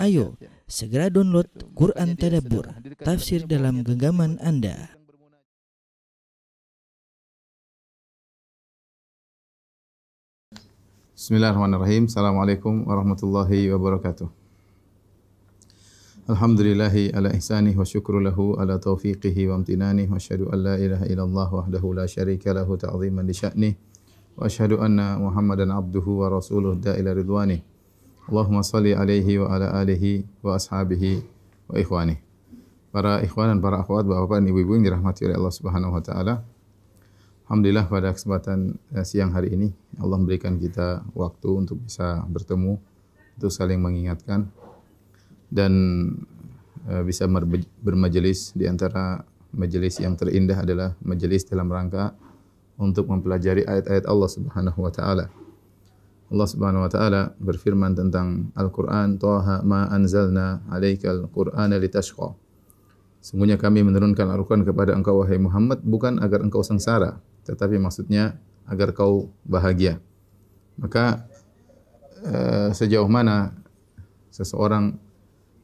Ayo, segera download Quran Tadabbur, tafsir dalam genggaman Anda. Bismillahirrahmanirrahim. Assalamualaikum warahmatullahi wabarakatuh. Alhamdulillahi ala ihsanih wa syukru lahu ala taufiqihi wa amtinanih wa asyhadu an la ilaha illallah wahdahu la syarika lahu ta'ziman li sya'nih wa asyhadu anna Muhammadan abduhu wa rasuluh da'ila ridwanih. Allahumma salli alaihi wa ala alihi wa ashabihi wa ikhwani. Para ikhwan dan para akhwat, bapak-bapak dan ibu-ibu yang dirahmati oleh Allah Subhanahu wa taala. Alhamdulillah pada kesempatan eh, siang hari ini Allah memberikan kita waktu untuk bisa bertemu untuk saling mengingatkan dan eh, bisa bermajelis di antara majelis yang terindah adalah majelis dalam rangka untuk mempelajari ayat-ayat Allah Subhanahu wa taala. Allah Subhanahu wa taala berfirman tentang Al-Qur'an, "Taha ma anzalna 'alaikal Qur'ana litashqa." Sungguhnya kami menurunkan Al-Qur'an kepada engkau wahai Muhammad bukan agar engkau sengsara, tetapi maksudnya agar kau bahagia. Maka uh, sejauh mana seseorang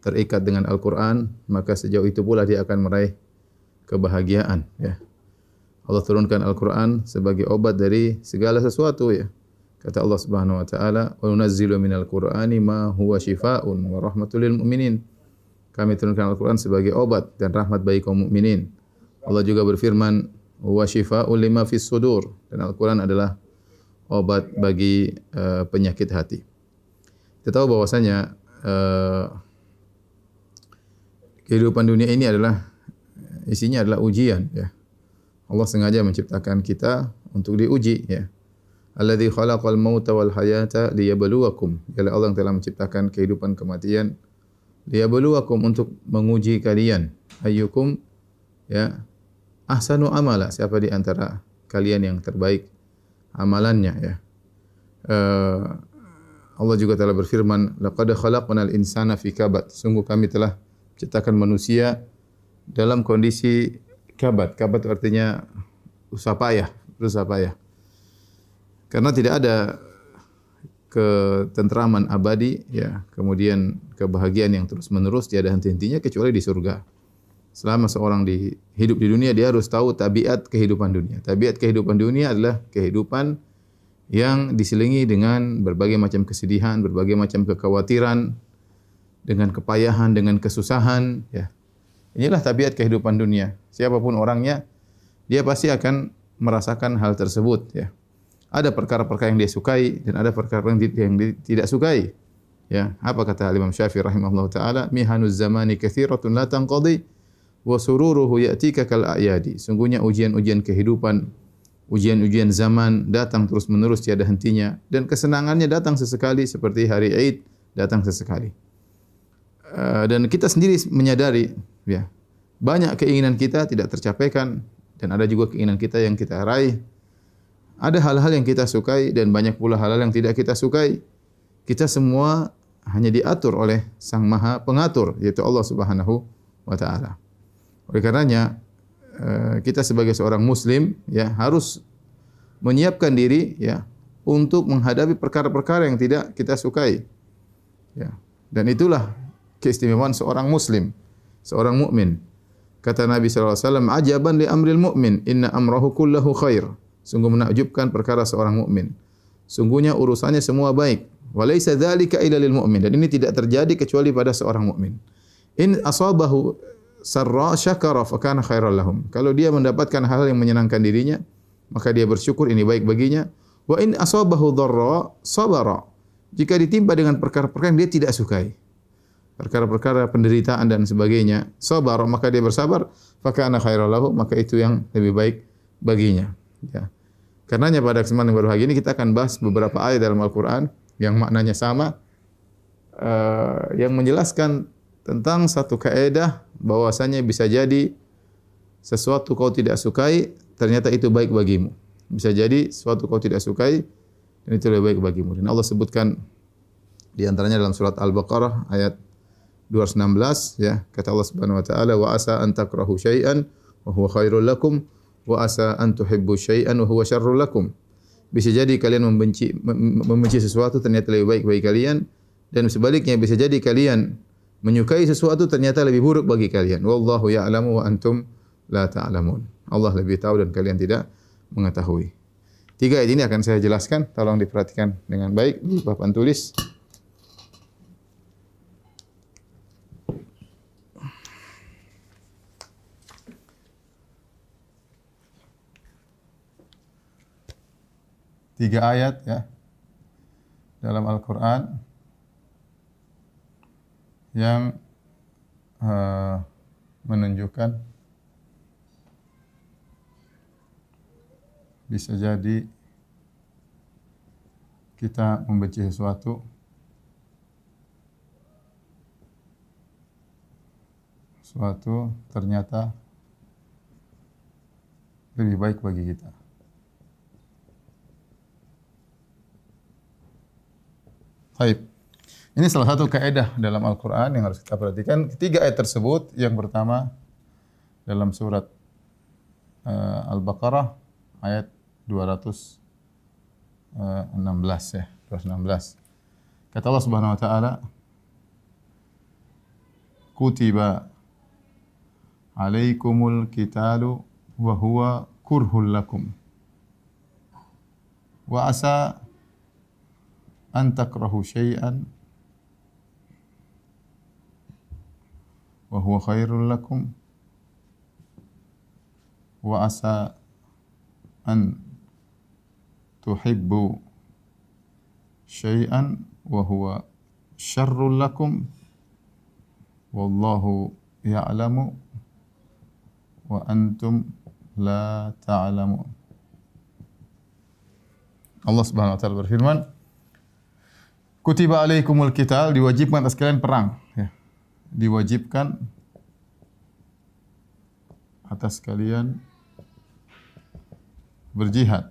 terikat dengan Al-Qur'an, maka sejauh itu pula dia akan meraih kebahagiaan, ya. Allah turunkan Al-Qur'an sebagai obat dari segala sesuatu, ya. Kata Allah Subhanahu wa taala, "Wa nunazzilu minal Qur'ani ma huwa shifaa'un wa rahmatul lil mu'minin." Kami turunkan Al-Qur'an sebagai obat dan rahmat bagi kaum mukminin. Allah juga berfirman, "Wa shifaa'un lima fis sudur." Dan Al-Qur'an adalah obat bagi uh, penyakit hati. Kita tahu bahwasanya uh, kehidupan dunia ini adalah isinya adalah ujian ya. Allah sengaja menciptakan kita untuk diuji ya alladzi khalaqal mauta wal hayata liyabluwakum. Ialah Allah yang telah menciptakan kehidupan kematian liyabluwakum untuk menguji kalian. Ayyukum ya ahsanu amala. Siapa di antara kalian yang terbaik amalannya ya. Uh, Allah juga telah berfirman, "Laqad khalaqnal insana fi kabad." Sungguh kami telah menciptakan manusia dalam kondisi kabad. Kabad artinya usaha payah, berusaha payah. Karena tidak ada ketentraman abadi, ya, kemudian kebahagiaan yang terus menerus tiada henti-hentinya kecuali di surga. Selama seorang di hidup di dunia dia harus tahu tabiat kehidupan dunia. Tabiat kehidupan dunia adalah kehidupan yang diselingi dengan berbagai macam kesedihan, berbagai macam kekhawatiran, dengan kepayahan, dengan kesusahan, ya. Inilah tabiat kehidupan dunia. Siapa pun orangnya, dia pasti akan merasakan hal tersebut, ya ada perkara-perkara yang dia sukai dan ada perkara yang dia tidak sukai. Ya, apa kata Imam Syafi'i rahimahullah taala, mihanuz zamani katsiratun la tanqadi wa sururuhu ya'tika kal a'yadi. Sungguhnya ujian-ujian kehidupan, ujian-ujian zaman datang terus-menerus tiada hentinya dan kesenangannya datang sesekali seperti hari Aid datang sesekali. Uh, dan kita sendiri menyadari ya, banyak keinginan kita tidak tercapaikan dan ada juga keinginan kita yang kita raih ada hal-hal yang kita sukai dan banyak pula hal-hal yang tidak kita sukai. Kita semua hanya diatur oleh Sang Maha Pengatur yaitu Allah Subhanahu wa taala. Oleh karenanya eh, kita sebagai seorang muslim ya harus menyiapkan diri ya untuk menghadapi perkara-perkara yang tidak kita sukai. Ya. Dan itulah keistimewaan seorang muslim, seorang mukmin. Kata Nabi sallallahu alaihi wasallam, "Ajaban li amril mu'min, inna amrahu kullahu khair." Sungguh menakjubkan perkara seorang mukmin. Sungguhnya urusannya semua baik. Walaysa dzalika illa lil mu'min. Dan ini tidak terjadi kecuali pada seorang mukmin. In asabahu sarra syakara fa kana khairan lahum. Kalau dia mendapatkan hal yang menyenangkan dirinya, maka dia bersyukur ini baik baginya. Wa in asabahu dharra sabara. Jika ditimpa dengan perkara-perkara yang dia tidak sukai, perkara-perkara penderitaan dan sebagainya, sabar maka dia bersabar, fa kana khairan lahu, maka itu yang lebih baik baginya. Ya. Karenanya pada kesempatan yang baru hari ini kita akan bahas beberapa ayat dalam Al-Quran yang maknanya sama, uh, yang menjelaskan tentang satu kaedah bahwasanya bisa jadi sesuatu kau tidak sukai ternyata itu baik bagimu. Bisa jadi sesuatu kau tidak sukai dan itu lebih baik bagimu. Dan Allah sebutkan di antaranya dalam surat Al-Baqarah ayat 216 ya kata Allah Subhanahu wa taala wa asa an takrahu syai'an wa huwa khairul lakum wa asa an tuhibbu syai'an wa huwa syarrul lakum. Bisa jadi kalian membenci membenci sesuatu ternyata lebih baik bagi kalian dan sebaliknya bisa jadi kalian menyukai sesuatu ternyata lebih buruk bagi kalian. Wallahu ya'lamu wa antum la ta'lamun. Allah lebih tahu dan kalian tidak mengetahui. Tiga ayat ini akan saya jelaskan, tolong diperhatikan dengan baik papan tulis. Tiga ayat ya dalam Al-Quran yang uh, menunjukkan bisa jadi kita membenci sesuatu sesuatu ternyata lebih baik bagi kita. Baik. Ini salah satu kaidah dalam Al-Quran yang harus kita perhatikan. Ketiga ayat tersebut, yang pertama dalam surat uh, Al-Baqarah ayat 216 ya, 216. Kata Allah Subhanahu wa taala, "Kutiba alaikumul qitalu wa huwa kurhul lakum." Wa asa an takrahu syai'an wa huwa khairul lakum wa asa an tuhibbu syai'an wa huwa syarrul lakum wallahu ya'lamu wa antum la ta'lamun Allah Subhanahu wa taala berfirman Kutiba alaikumul qital diwajibkan atas kalian perang diwajibkan atas kalian berjihad,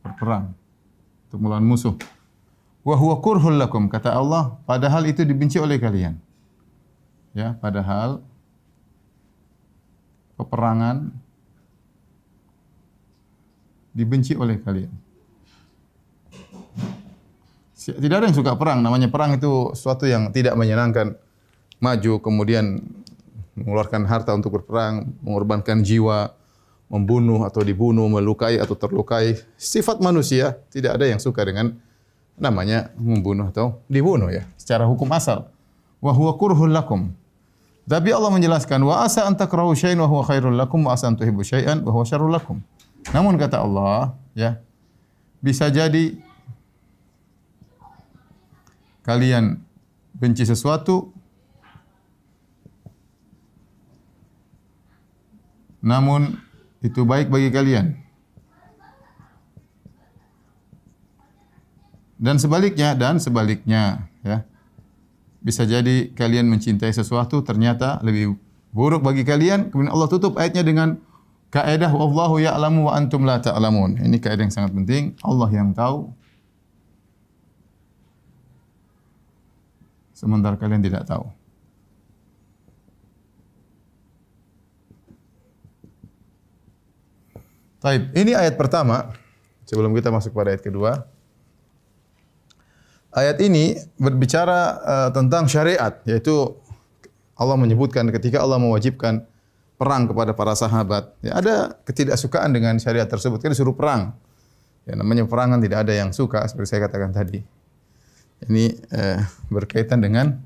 berperang untuk melawan musuh. Wa huwa kurhul lakum kata Allah, padahal itu dibenci oleh kalian. Ya, padahal peperangan dibenci oleh kalian. Tidak ada yang suka perang, namanya perang itu sesuatu yang tidak menyenangkan maju kemudian mengeluarkan harta untuk berperang, mengorbankan jiwa, membunuh atau dibunuh, melukai atau terlukai. Sifat manusia tidak ada yang suka dengan namanya membunuh atau dibunuh ya. Secara hukum asal. Wa huwa kurhul lakum. Tapi Allah menjelaskan wa asa an takrahu syai'an wa huwa khairul lakum wa asa tuhibbu syai'an wa huwa syarrul lakum. Namun kata Allah, ya. Bisa jadi kalian benci sesuatu namun itu baik bagi kalian. Dan sebaliknya dan sebaliknya ya. Bisa jadi kalian mencintai sesuatu ternyata lebih buruk bagi kalian. Kemudian Allah tutup ayatnya dengan kaidah wallahu ya'lamu wa antum la ta'lamun. Ini kaidah yang sangat penting. Allah yang tahu. Sementara kalian tidak tahu. Taib. Ini ayat pertama. Sebelum kita masuk pada ayat kedua. Ayat ini berbicara uh, tentang syariat. Yaitu Allah menyebutkan ketika Allah mewajibkan perang kepada para sahabat. Ya, ada ketidaksukaan dengan syariat tersebut. Kan disuruh perang. Ya, namanya perangan tidak ada yang suka. Seperti saya katakan tadi. Ini uh, berkaitan dengan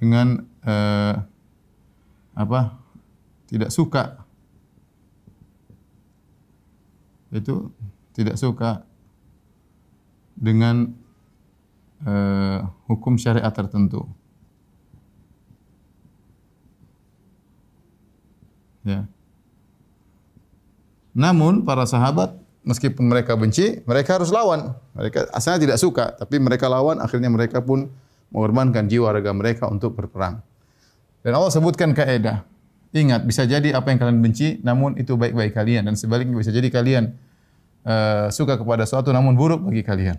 dengan uh, apa tidak suka. Itu tidak suka dengan uh, hukum syariat tertentu. Ya. Namun para sahabat meskipun mereka benci mereka harus lawan mereka asalnya tidak suka tapi mereka lawan akhirnya mereka pun mengorbankan jiwa raga mereka untuk berperang dan Allah sebutkan kaidah. Ingat, bisa jadi apa yang kalian benci, namun itu baik-baik kalian. Dan sebaliknya bisa jadi kalian uh, suka kepada sesuatu, namun buruk bagi kalian.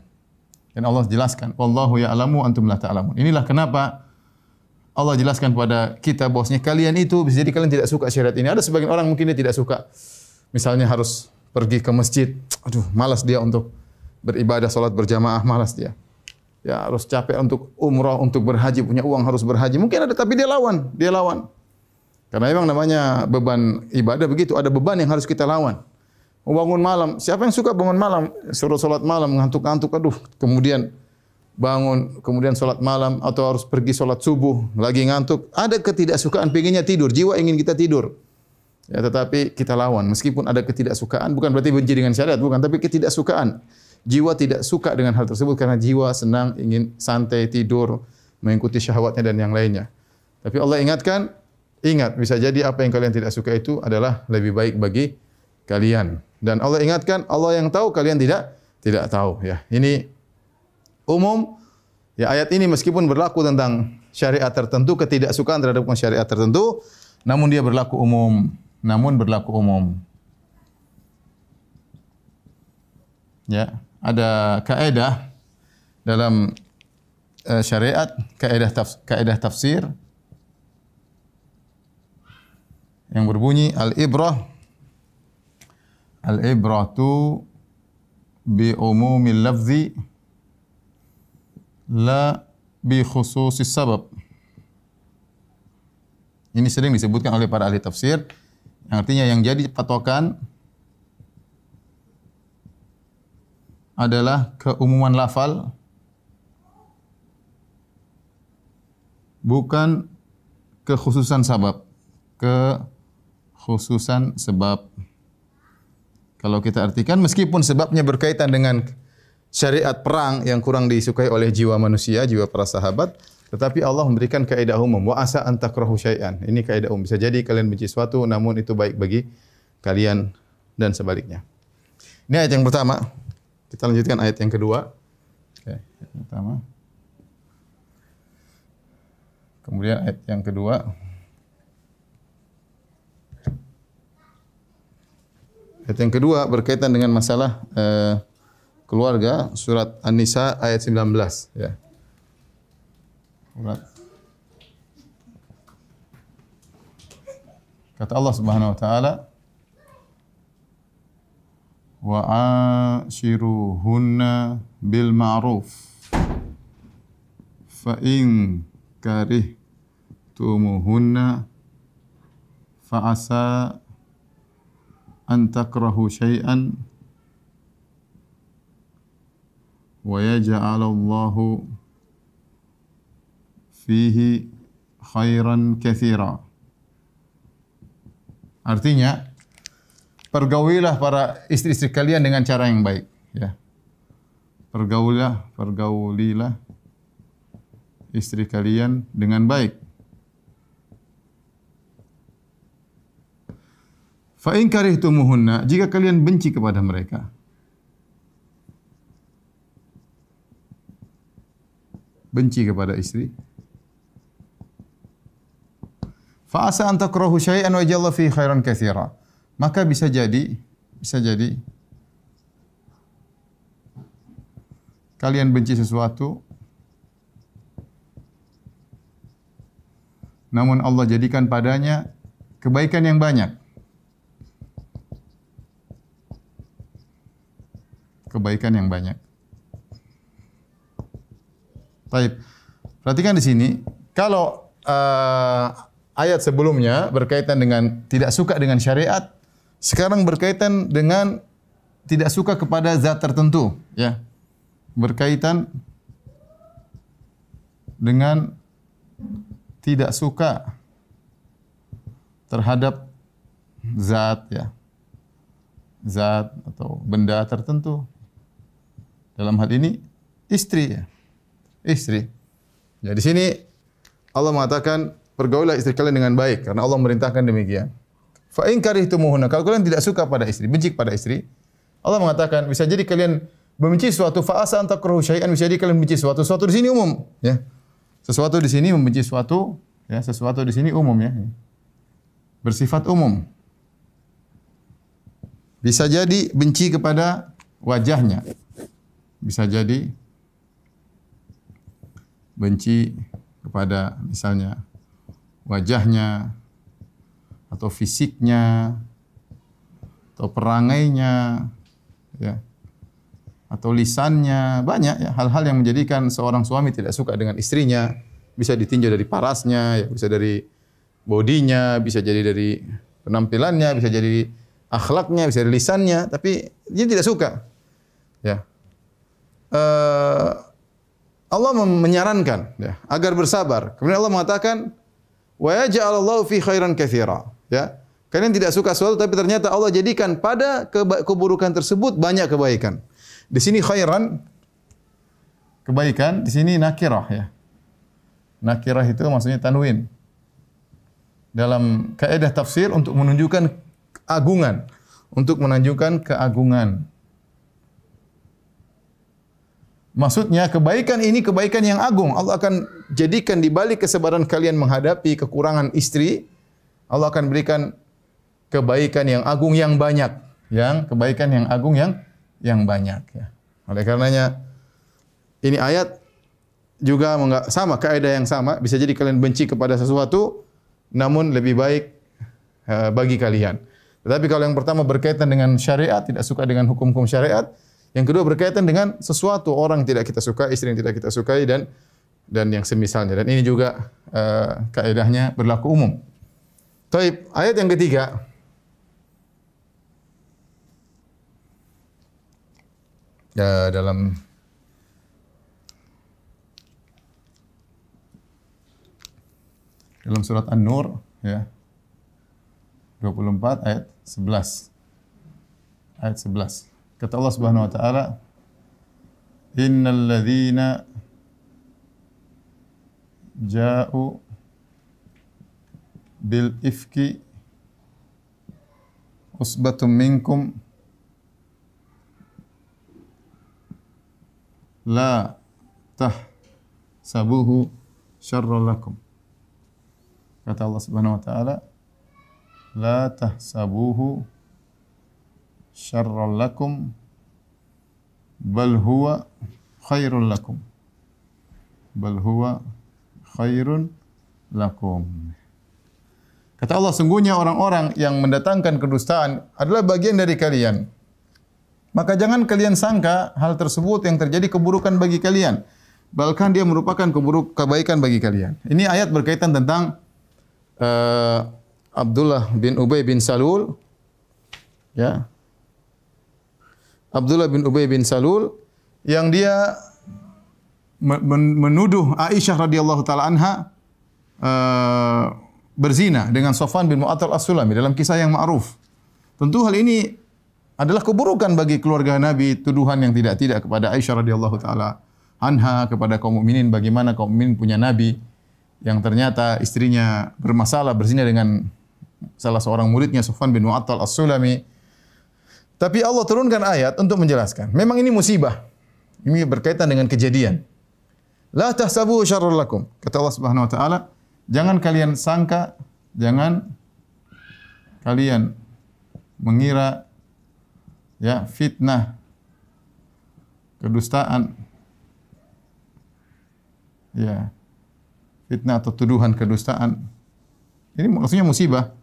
Dan Allah jelaskan, Wallahu ya'lamu antum la ta'lamun. Inilah kenapa Allah jelaskan kepada kita bahwasanya kalian itu bisa jadi kalian tidak suka syariat ini. Ada sebagian orang mungkin dia tidak suka. Misalnya harus pergi ke masjid, aduh, malas dia untuk beribadah salat berjamaah, malas dia. Ya harus capek untuk umrah, untuk berhaji, punya uang harus berhaji. Mungkin ada tapi dia lawan, dia lawan. Karena memang namanya beban ibadah begitu, ada beban yang harus kita lawan. Bangun malam, siapa yang suka bangun malam? Suruh salat malam, ngantuk-ngantuk, aduh. Kemudian bangun, kemudian salat malam atau harus pergi salat subuh, lagi ngantuk. Ada ketidaksukaan, pengennya tidur, jiwa ingin kita tidur. Ya, tetapi kita lawan. Meskipun ada ketidaksukaan, bukan berarti benci dengan syariat, bukan, tapi ketidaksukaan jiwa tidak suka dengan hal tersebut karena jiwa senang ingin santai tidur mengikuti syahwatnya dan yang lainnya. Tapi Allah ingatkan, ingat bisa jadi apa yang kalian tidak suka itu adalah lebih baik bagi kalian. Dan Allah ingatkan, Allah yang tahu kalian tidak tidak tahu ya. Ini umum ya ayat ini meskipun berlaku tentang syariat tertentu, ketidaksukaan terhadap syariat tertentu, namun dia berlaku umum. Namun berlaku umum. Ya ada kaidah dalam uh, syariat kaidah tafs kaidah tafsir yang berbunyi al ibrah al ibratu bi umumil lafzi la bi khususis sabab. Ini sering disebutkan oleh para ahli tafsir artinya yang jadi patokan adalah keumuman lafal. Bukan kekhususan sebab kekhususan sebab. Kalau kita artikan meskipun sebabnya berkaitan dengan syariat perang yang kurang disukai oleh jiwa manusia jiwa para sahabat tetapi Allah memberikan kaidah umum wa asa an takrahu syai'an ini kaidah umum bisa jadi kalian benci sesuatu namun itu baik bagi kalian dan sebaliknya ini ayat yang pertama kita lanjutkan ayat yang kedua. Oke, yang pertama. Kemudian ayat yang kedua. Ayat yang kedua berkaitan dengan masalah eh, keluarga surat An-Nisa ayat 19 ya. Surat Kata Allah Subhanahu wa taala wa ashiruhunna bil ma'ruf. Fa in karihtumuhunna fa asa an takrahu shay'an. Wa yaj'al Allahu fihi khairan katsira artinya pergaulilah para istri-istri kalian dengan cara yang baik. Ya. Pergaulilah, pergaulilah istri kalian dengan baik. Fa in karihtumuhunna jika kalian benci kepada mereka benci kepada istri fa asa an takrahu syai'an wa jalla fi khairan katsira maka bisa jadi bisa jadi kalian benci sesuatu namun Allah jadikan padanya kebaikan yang banyak kebaikan yang banyak Baik. Perhatikan di sini, kalau uh, ayat sebelumnya berkaitan dengan tidak suka dengan syariat, sekarang berkaitan dengan tidak suka kepada zat tertentu, ya. Berkaitan dengan tidak suka terhadap zat ya. Zat atau benda tertentu. Dalam hal ini istri ya. Istri. Ya di sini Allah mengatakan pergaulah istri kalian dengan baik karena Allah merintahkan demikian. Fa in karihtumuhunna kalau kalian tidak suka pada istri, benci pada istri, Allah mengatakan bisa jadi kalian membenci suatu fa asa antakrahu syai'an bisa jadi kalian membenci suatu suatu di sini umum, ya. Sesuatu di sini membenci suatu, ya, sesuatu di sini umum ya. Bersifat umum. Bisa jadi benci kepada wajahnya. Bisa jadi benci kepada misalnya wajahnya, atau fisiknya atau perangainya ya atau lisannya banyak ya. Hal-hal yang menjadikan seorang suami tidak suka dengan istrinya bisa ditinjau dari parasnya ya bisa dari bodinya bisa jadi dari penampilannya bisa jadi akhlaknya bisa dari lisannya tapi dia tidak suka ya. Uh, Allah menyarankan ya agar bersabar. Kemudian Allah mengatakan wa yaj'alallahu fi khairan katsira ya kalian tidak suka sesuatu tapi ternyata Allah jadikan pada keburukan tersebut banyak kebaikan di sini khairan kebaikan, di sini nakirah ya. Nakirah itu maksudnya tanwin. Dalam kaidah tafsir untuk menunjukkan keagungan, untuk menunjukkan keagungan. Maksudnya kebaikan ini kebaikan yang agung. Allah akan jadikan di balik kesabaran kalian menghadapi kekurangan istri, Allah akan berikan kebaikan yang agung yang banyak, yang kebaikan yang agung yang yang banyak ya. Oleh karenanya ini ayat juga sama kaidah yang sama bisa jadi kalian benci kepada sesuatu namun lebih baik uh, bagi kalian. Tetapi kalau yang pertama berkaitan dengan syariat tidak suka dengan hukum-hukum syariat, yang kedua berkaitan dengan sesuatu orang tidak kita suka, istri yang tidak kita sukai dan dan yang semisalnya. Dan ini juga uh, kaidahnya berlaku umum. Taib ayat yang ketiga. Ya, dalam dalam surat An-Nur ya. 24 ayat 11 ayat 11 kata Allah Subhanahu wa taala innal ladzina ja'u bil ifki usbatum minkum la tah sabuhu syarrul lakum. Kata Allah Subhanahu wa taala, la tah sabuhu syarrul lakum bal huwa khairul lakum. Bal huwa khairun lakum. Kata Allah, sungguhnya orang-orang yang mendatangkan kedustaan adalah bagian dari kalian. Maka jangan kalian sangka hal tersebut yang terjadi keburukan bagi kalian. Bahkan dia merupakan keburuk kebaikan bagi kalian. Ini ayat berkaitan tentang uh, Abdullah bin Ubay bin Salul. Ya. Abdullah bin Ubay bin Salul yang dia menuduh Aisyah radhiyallahu taala anha uh, berzina dengan Sofan bin Mu'attal As-Sulami dalam kisah yang ma'ruf. Tentu hal ini adalah keburukan bagi keluarga Nabi tuduhan yang tidak-tidak kepada Aisyah radhiyallahu taala anha kepada kaum mukminin bagaimana kaum mukminin punya nabi yang ternyata istrinya bermasalah berzina dengan salah seorang muridnya Sufyan bin Mu'attal As-Sulami. Tapi Allah turunkan ayat untuk menjelaskan. Memang ini musibah. Ini berkaitan dengan kejadian. La tahsabu syarrul lakum. Kata Allah Subhanahu wa taala, jangan kalian sangka, jangan kalian mengira ya fitnah kedustaan ya fitnah atau tuduhan kedustaan ini maksudnya musibah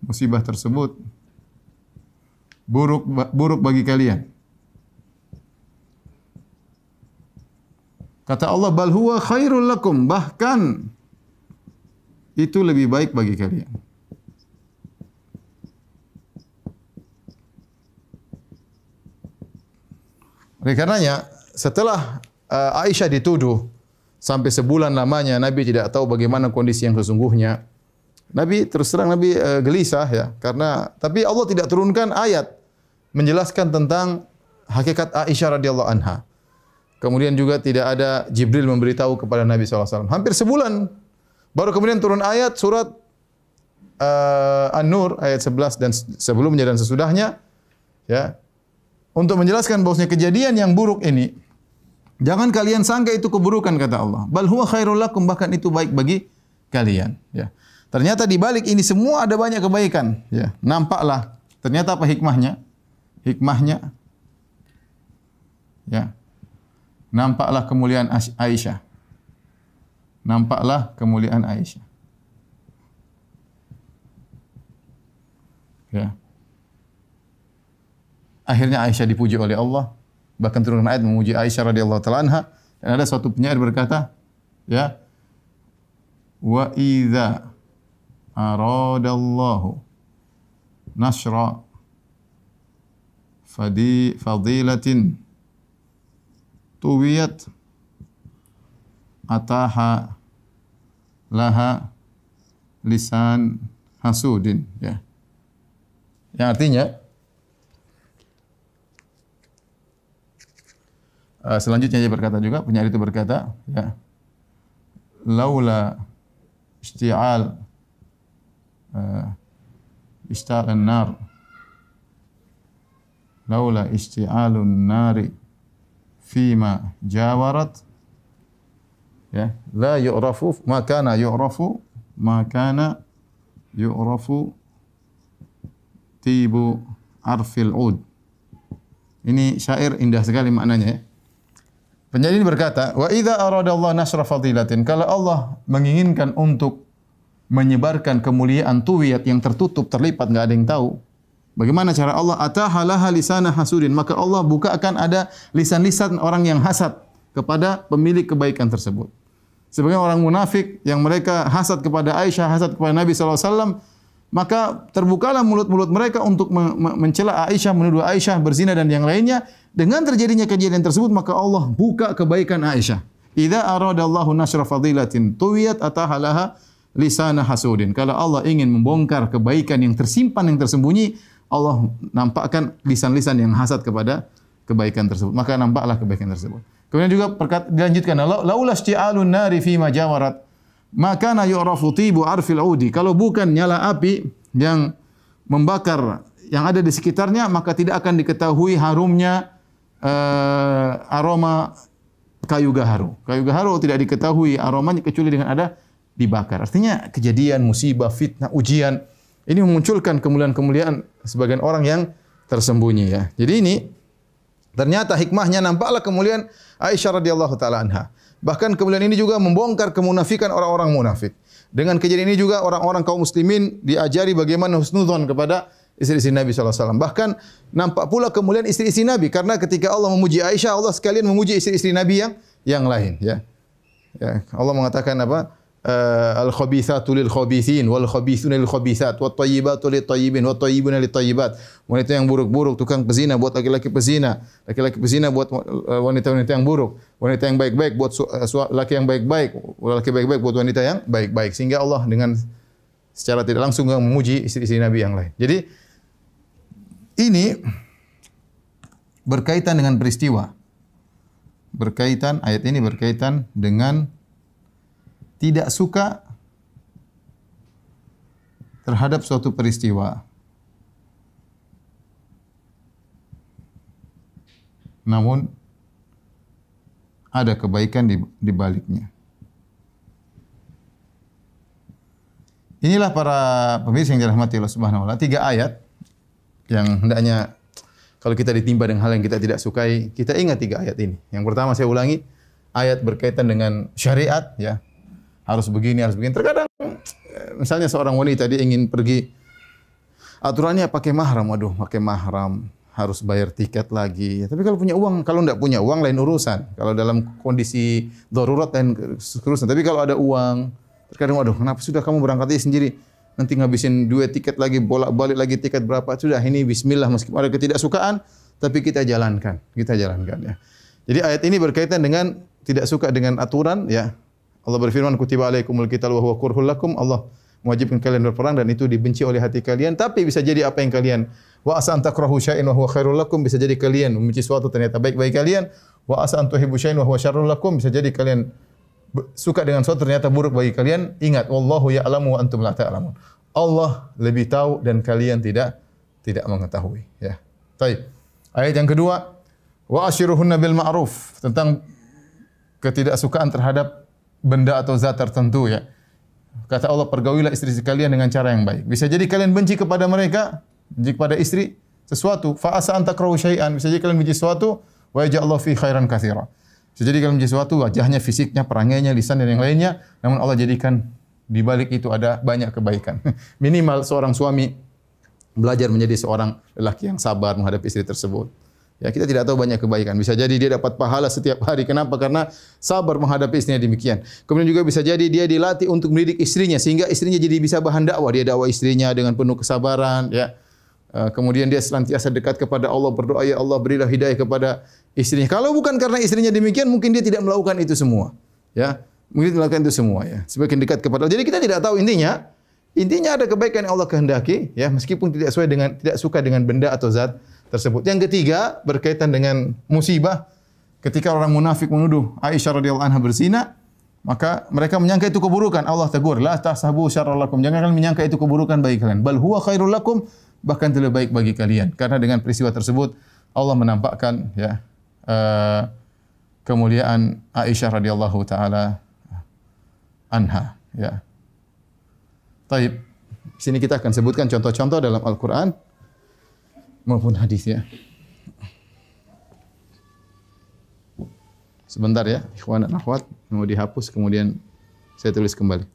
musibah tersebut buruk buruk bagi kalian. Kata Allah bal huwa khairul lakum. Bahkan itu lebih baik bagi kalian. Oleh karenanya, setelah uh, Aisyah dituduh sampai sebulan lamanya Nabi tidak tahu bagaimana kondisi yang sesungguhnya. Nabi terus terang Nabi uh, gelisah ya. Karena tapi Allah tidak turunkan ayat menjelaskan tentang hakikat Aisyah radhiyallahu anha. Kemudian juga tidak ada Jibril memberitahu kepada Nabi SAW. Hampir sebulan baru kemudian turun ayat surat uh, An-Nur ayat 11 dan sebelumnya dan sesudahnya ya untuk menjelaskan bahwasanya kejadian yang buruk ini jangan kalian sangka itu keburukan kata Allah. Bal huwa khairul lakum bahkan itu baik bagi kalian ya. Ternyata di balik ini semua ada banyak kebaikan ya. Nampaklah ternyata apa hikmahnya? Hikmahnya ya. Nampaklah kemuliaan Aisyah. Nampaklah kemuliaan Aisyah. Ya. akhirnya Aisyah dipuji oleh Allah. Bahkan turun ayat memuji Aisyah radhiyallahu taala anha. Dan ada suatu penyair berkata, ya, wa idza aradallahu nasra fadi fadilatin. Tuwiyat. Ataha laha lisan hasudin ya. Yang artinya uh, selanjutnya dia berkata juga penyair itu berkata ya laula isti'al uh, isti'al an-nar laula isti'alun nari fima jawarat ya la yu'rafu ma kana yu'rafu ma kana yu'rafu tibu arfil ud ini syair indah sekali maknanya ya. Penyanyi ini berkata, "Wa idza arada Allah nasra fadilatin." Kalau Allah menginginkan untuk menyebarkan kemuliaan tuwiyat yang tertutup, terlipat, enggak ada yang tahu. Bagaimana cara Allah? Atahalaha lisana hasudin. Maka Allah buka akan ada lisan-lisan orang yang hasad kepada pemilik kebaikan tersebut. Sebagai orang munafik yang mereka hasad kepada Aisyah, hasad kepada Nabi SAW, maka terbukalah mulut-mulut mereka untuk mencela Aisyah, menuduh Aisyah berzina dan yang lainnya. Dengan terjadinya kejadian tersebut, maka Allah buka kebaikan Aisyah. Idza aradallahu nasra fadilatin tuwiyat atahalaha lisana hasudin. Kalau Allah ingin membongkar kebaikan yang tersimpan, yang tersembunyi, Allah nampakkan lisan-lisan yang hasad kepada kebaikan tersebut. Maka nampaklah kebaikan tersebut. Kemudian juga perkat, dilanjutkan laula isti'alun nari fi jawarat maka na yu'rafu tibu arfil udi kalau bukan nyala api yang membakar yang ada di sekitarnya maka tidak akan diketahui harumnya uh, aroma kayu gaharu kayu gaharu tidak diketahui aromanya kecuali dengan ada dibakar artinya kejadian musibah fitnah ujian ini memunculkan kemuliaan-kemuliaan sebagian orang yang tersembunyi ya. Jadi ini ternyata hikmahnya nampaklah kemuliaan Aisyah radhiyallahu taala anha. Bahkan kemuliaan ini juga membongkar kemunafikan orang-orang munafik. Dengan kejadian ini juga orang-orang kaum muslimin diajari bagaimana husnudzon kepada istri-istri Nabi sallallahu alaihi wasallam. Bahkan nampak pula kemuliaan istri-istri Nabi karena ketika Allah memuji Aisyah, Allah sekalian memuji istri-istri Nabi yang yang lain ya. Ya, Allah mengatakan apa? Uh, al-khabithatu lil khabithin wal khabithuna lil khabithat wat tayyibatu lit tayyibin wat tayyibuna lit tayyibat wanita yang buruk-buruk tukang pezina buat laki-laki pezina. Laki-laki pezina buat uh, wanita-wanita yang buruk. Wanita yang baik-baik buat uh, laki yang baik-baik laki baik-baik buat wanita yang baik-baik. Sehingga Allah dengan secara tidak langsung memuji istri-istri Nabi yang lain. Jadi ini berkaitan dengan peristiwa. Berkaitan ayat ini berkaitan dengan tidak suka terhadap suatu peristiwa. Namun ada kebaikan di, di baliknya. Inilah para pemirsa yang dirahmati Allah Subhanahu wa taala, tiga ayat yang hendaknya kalau kita ditimpa dengan hal yang kita tidak sukai, kita ingat tiga ayat ini. Yang pertama saya ulangi, ayat berkaitan dengan syariat ya, harus begini, harus begini. Terkadang misalnya seorang wanita dia ingin pergi aturannya pakai mahram, waduh, pakai mahram harus bayar tiket lagi. Tapi kalau punya uang, kalau tidak punya uang lain urusan. Kalau dalam kondisi darurat lain urusan. Tapi kalau ada uang, terkadang waduh, kenapa sudah kamu berangkat sendiri? Nanti ngabisin dua tiket lagi, bolak-balik lagi tiket berapa? Sudah ini bismillah meskipun ada ketidaksukaan, tapi kita jalankan, kita jalankan ya. Jadi ayat ini berkaitan dengan tidak suka dengan aturan ya, Allah berfirman kutiba alaikumul qital wa huwa kurhul lakum. Allah mewajibkan kalian berperang dan itu dibenci oleh hati kalian. Tapi bisa jadi apa yang kalian wa asa an takrahu syai'an wa huwa khairul lakum bisa jadi kalian membenci sesuatu ternyata baik bagi kalian. Wa asa an tuhibbu syai'an wa huwa syarrul lakum bisa jadi kalian suka dengan sesuatu ternyata buruk bagi kalian. Ingat wallahu ya'lamu wa antum la ta'lamun. Allah lebih tahu dan kalian tidak tidak mengetahui. Ya. Baik ayat yang kedua wa ashiruhunna bil ma'ruf tentang ketidaksukaan terhadap benda atau zat tertentu ya. Kata Allah pergaulilah istri-istri kalian dengan cara yang baik. Bisa jadi kalian benci kepada mereka, benci kepada istri sesuatu, fa asa anta krahu syai'an. Bisa jadi kalian benci sesuatu, wa Allah fi khairan katsira. Bisa jadi kalian benci sesuatu, wajahnya, fisiknya, perangainya, lisan dan yang lainnya, namun Allah jadikan di balik itu ada banyak kebaikan. Minimal seorang suami belajar menjadi seorang lelaki yang sabar menghadapi istri tersebut. Ya, kita tidak tahu banyak kebaikan. Bisa jadi dia dapat pahala setiap hari. Kenapa? Karena sabar menghadapi istrinya demikian. Kemudian juga bisa jadi dia dilatih untuk mendidik istrinya sehingga istrinya jadi bisa bahan dakwah. Dia dakwah istrinya dengan penuh kesabaran, ya. Uh, kemudian dia senantiasa dekat kepada Allah berdoa ya Allah berilah hidayah kepada istrinya. Kalau bukan karena istrinya demikian mungkin dia tidak melakukan itu semua. Ya. Mungkin melakukan itu semua ya. Semakin dekat kepada Allah. Jadi kita tidak tahu intinya intinya ada kebaikan yang Allah kehendaki ya meskipun tidak sesuai dengan tidak suka dengan benda atau zat tersebut. Yang ketiga berkaitan dengan musibah ketika orang munafik menuduh Aisyah radhiyallahu anha berzina, maka mereka menyangka itu keburukan. Allah tegur, la tahsabu syarrul lakum. Jangan kalian menyangka itu keburukan bagi kalian. Bal huwa khairul lakum, bahkan lebih baik bagi kalian. Karena dengan peristiwa tersebut Allah menampakkan ya uh, kemuliaan Aisyah radhiyallahu taala anha ya. Taib. Sini kita akan sebutkan contoh-contoh dalam Al-Qur'an maupun hadis ya. Sebentar ya, ikhwan dan akhwat, mau dihapus kemudian saya tulis kembali.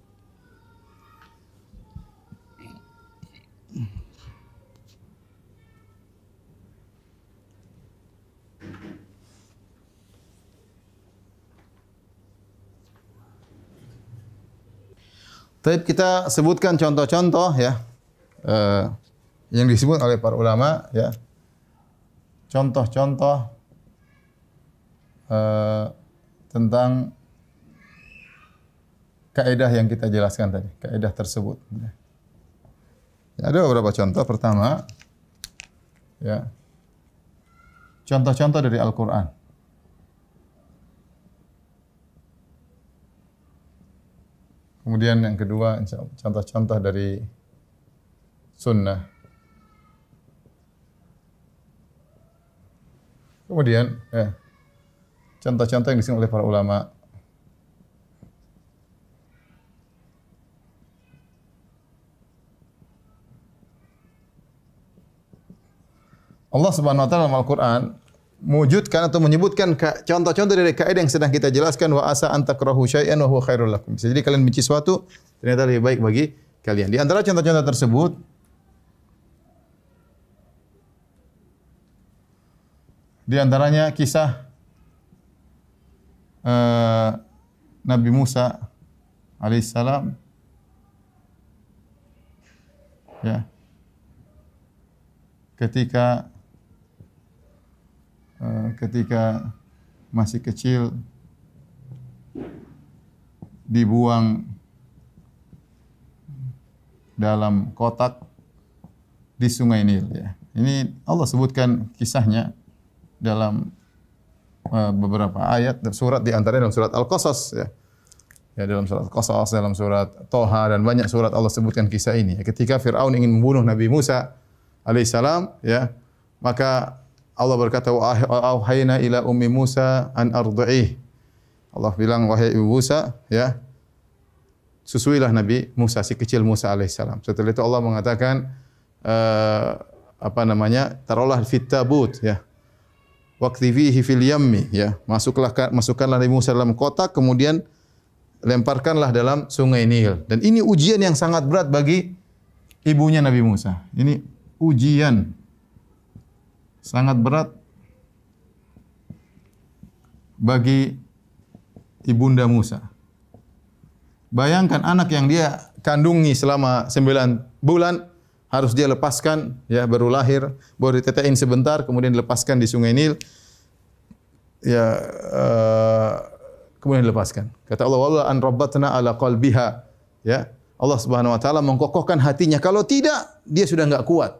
Tapi kita sebutkan contoh-contoh ya. Uh, yang disebut oleh para ulama ya. Contoh-contoh uh, tentang kaidah yang kita jelaskan tadi kaidah tersebut ya. ada beberapa contoh. Pertama ya. Contoh-contoh dari Al-Qur'an. Kemudian yang kedua contoh-contoh dari sunnah Kemudian, ya, contoh-contoh yang disini oleh para ulama. Allah Subhanahu wa taala dalam Al-Qur'an mewujudkan atau menyebutkan contoh-contoh dari kaidah yang sedang kita jelaskan wa asa antakrahu syai'an wa huwa khairul lakum. Jadi kalian benci sesuatu ternyata lebih baik bagi kalian. Di antara contoh-contoh tersebut Di antaranya kisah uh, Nabi Musa alaihissalam ya. Ketika uh, ketika masih kecil dibuang dalam kotak di sungai Nil ya. Ini Allah sebutkan kisahnya dalam uh, beberapa ayat dan surat di antaranya dalam surat Al-Qasas ya. Ya dalam surat Al-Qasas, dalam surat Toha dan banyak surat Allah sebutkan kisah ini. Ya, ketika Firaun ingin membunuh Nabi Musa alaihissalam ya, maka Allah berkata wa auhayna ila ummi Musa an ardhi'ih. Allah bilang wahai ibu Musa ya susuilah Nabi Musa si kecil Musa alaihissalam. Setelah itu Allah mengatakan uh, apa namanya? taruhlah fit tabut ya waqtifihi fil yammi ya. Masuklah masukkanlah Nabi Musa dalam kotak kemudian lemparkanlah dalam sungai Nil. Dan ini ujian yang sangat berat bagi ibunya Nabi Musa. Ini ujian. Sangat berat bagi ibunda Musa. Bayangkan anak yang dia kandungi selama sembilan bulan harus dia lepaskan ya baru lahir baru ditetein sebentar kemudian dilepaskan di sungai Nil. Ya uh, kemudian dilepaskan. Kata Allah wala an rabbatna ala qalbiha. Ya Allah Subhanahu wa taala mengkokohkan hatinya. Kalau tidak dia sudah enggak kuat.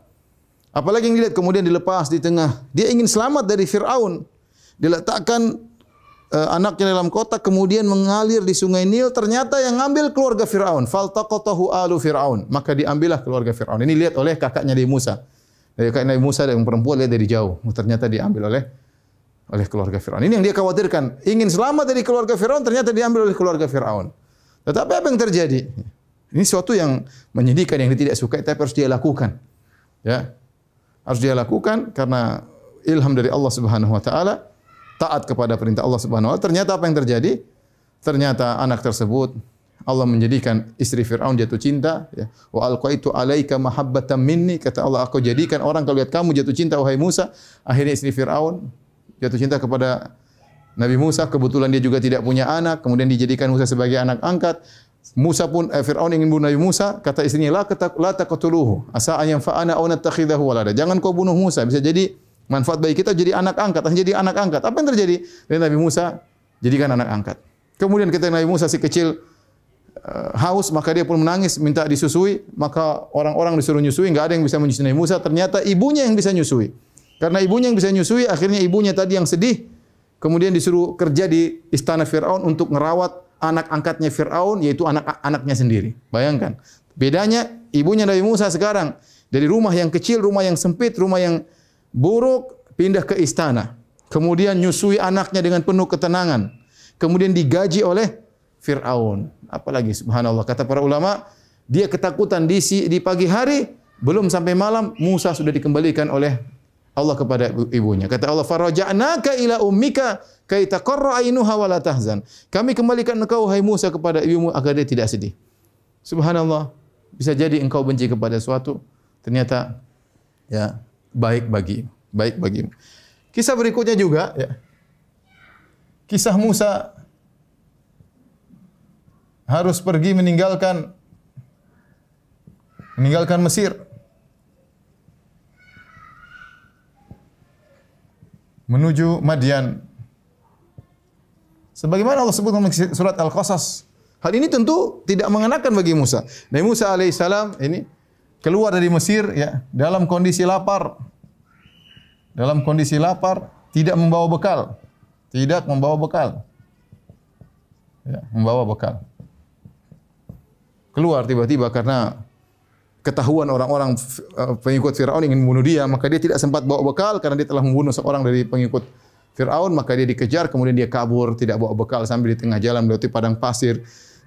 Apalagi yang dilihat kemudian dilepas di tengah. Dia ingin selamat dari Firaun. Diletakkan anaknya dalam kotak kemudian mengalir di sungai Nil ternyata yang ngambil keluarga Firaun. Faltaqatahu alu Firaun. Maka diambillah keluarga Firaun. Ini lihat oleh kakaknya Nabi Musa. Dari kakak Nabi Musa yang perempuan lihat dari jauh. Ternyata diambil oleh oleh keluarga Firaun. Ini yang dia khawatirkan. Ingin selamat dari keluarga Firaun ternyata diambil oleh keluarga Firaun. Tetapi apa yang terjadi? Ini sesuatu yang menyedihkan yang dia tidak suka tapi harus dia lakukan. Ya. Harus dia lakukan karena ilham dari Allah Subhanahu wa taala taat kepada perintah Allah Subhanahu wa taala. Ternyata apa yang terjadi? Ternyata anak tersebut Allah menjadikan istri Firaun jatuh cinta ya. Wa alqaitu alaika mahabbatan minni kata Allah aku jadikan orang kalau lihat kamu jatuh cinta wahai Musa. Akhirnya istri Firaun jatuh cinta kepada Nabi Musa kebetulan dia juga tidak punya anak kemudian dijadikan Musa sebagai anak angkat. Musa pun eh, Firaun ingin bunuh Nabi Musa kata istrinya la la taqtuluhu asa an yanfa'ana aw natakhidahu walada. Jangan kau bunuh Musa bisa jadi manfaat bagi kita jadi anak angkat, jadi anak angkat. Apa yang terjadi? Dan Nabi Musa jadikan anak angkat. Kemudian ketika Nabi Musa si kecil uh, haus maka dia pun menangis minta disusui. Maka orang-orang disuruh nyusui enggak ada yang bisa menyusui Nabi Musa. Ternyata ibunya yang bisa nyusui. Karena ibunya yang bisa nyusui akhirnya ibunya tadi yang sedih. Kemudian disuruh kerja di istana Firaun untuk merawat anak angkatnya Firaun yaitu anak-anaknya sendiri. Bayangkan. Bedanya ibunya Nabi Musa sekarang. Dari rumah yang kecil rumah yang sempit rumah yang buruk pindah ke istana kemudian nyusui anaknya dengan penuh ketenangan kemudian digaji oleh Fir'aun. Apalagi subhanallah. Kata para ulama, dia ketakutan di, di pagi hari, belum sampai malam, Musa sudah dikembalikan oleh Allah kepada ibunya. Kata Allah, Faraja'naka ila ummika kai taqarra ainuha wa la tahzan. Kami kembalikan engkau hai Musa kepada ibumu agar dia tidak sedih. Subhanallah. Bisa jadi engkau benci kepada suatu ternyata ya baik bagi baik bagimu. Kisah berikutnya juga ya. Kisah Musa harus pergi meninggalkan meninggalkan Mesir menuju Madian. Sebagaimana Allah sebut dalam surat Al-Qasas. Hal ini tentu tidak mengenakan bagi Musa. Nabi Musa alaihissalam ini keluar dari Mesir ya dalam kondisi lapar. Dalam kondisi lapar, tidak membawa bekal. Tidak membawa bekal. Ya, membawa bekal keluar tiba-tiba karena ketahuan orang-orang uh, pengikut Firaun ingin membunuh dia, maka dia tidak sempat bawa bekal karena dia telah membunuh seorang dari pengikut Firaun, maka dia dikejar, kemudian dia kabur, tidak bawa bekal sampai di tengah jalan melewati padang pasir,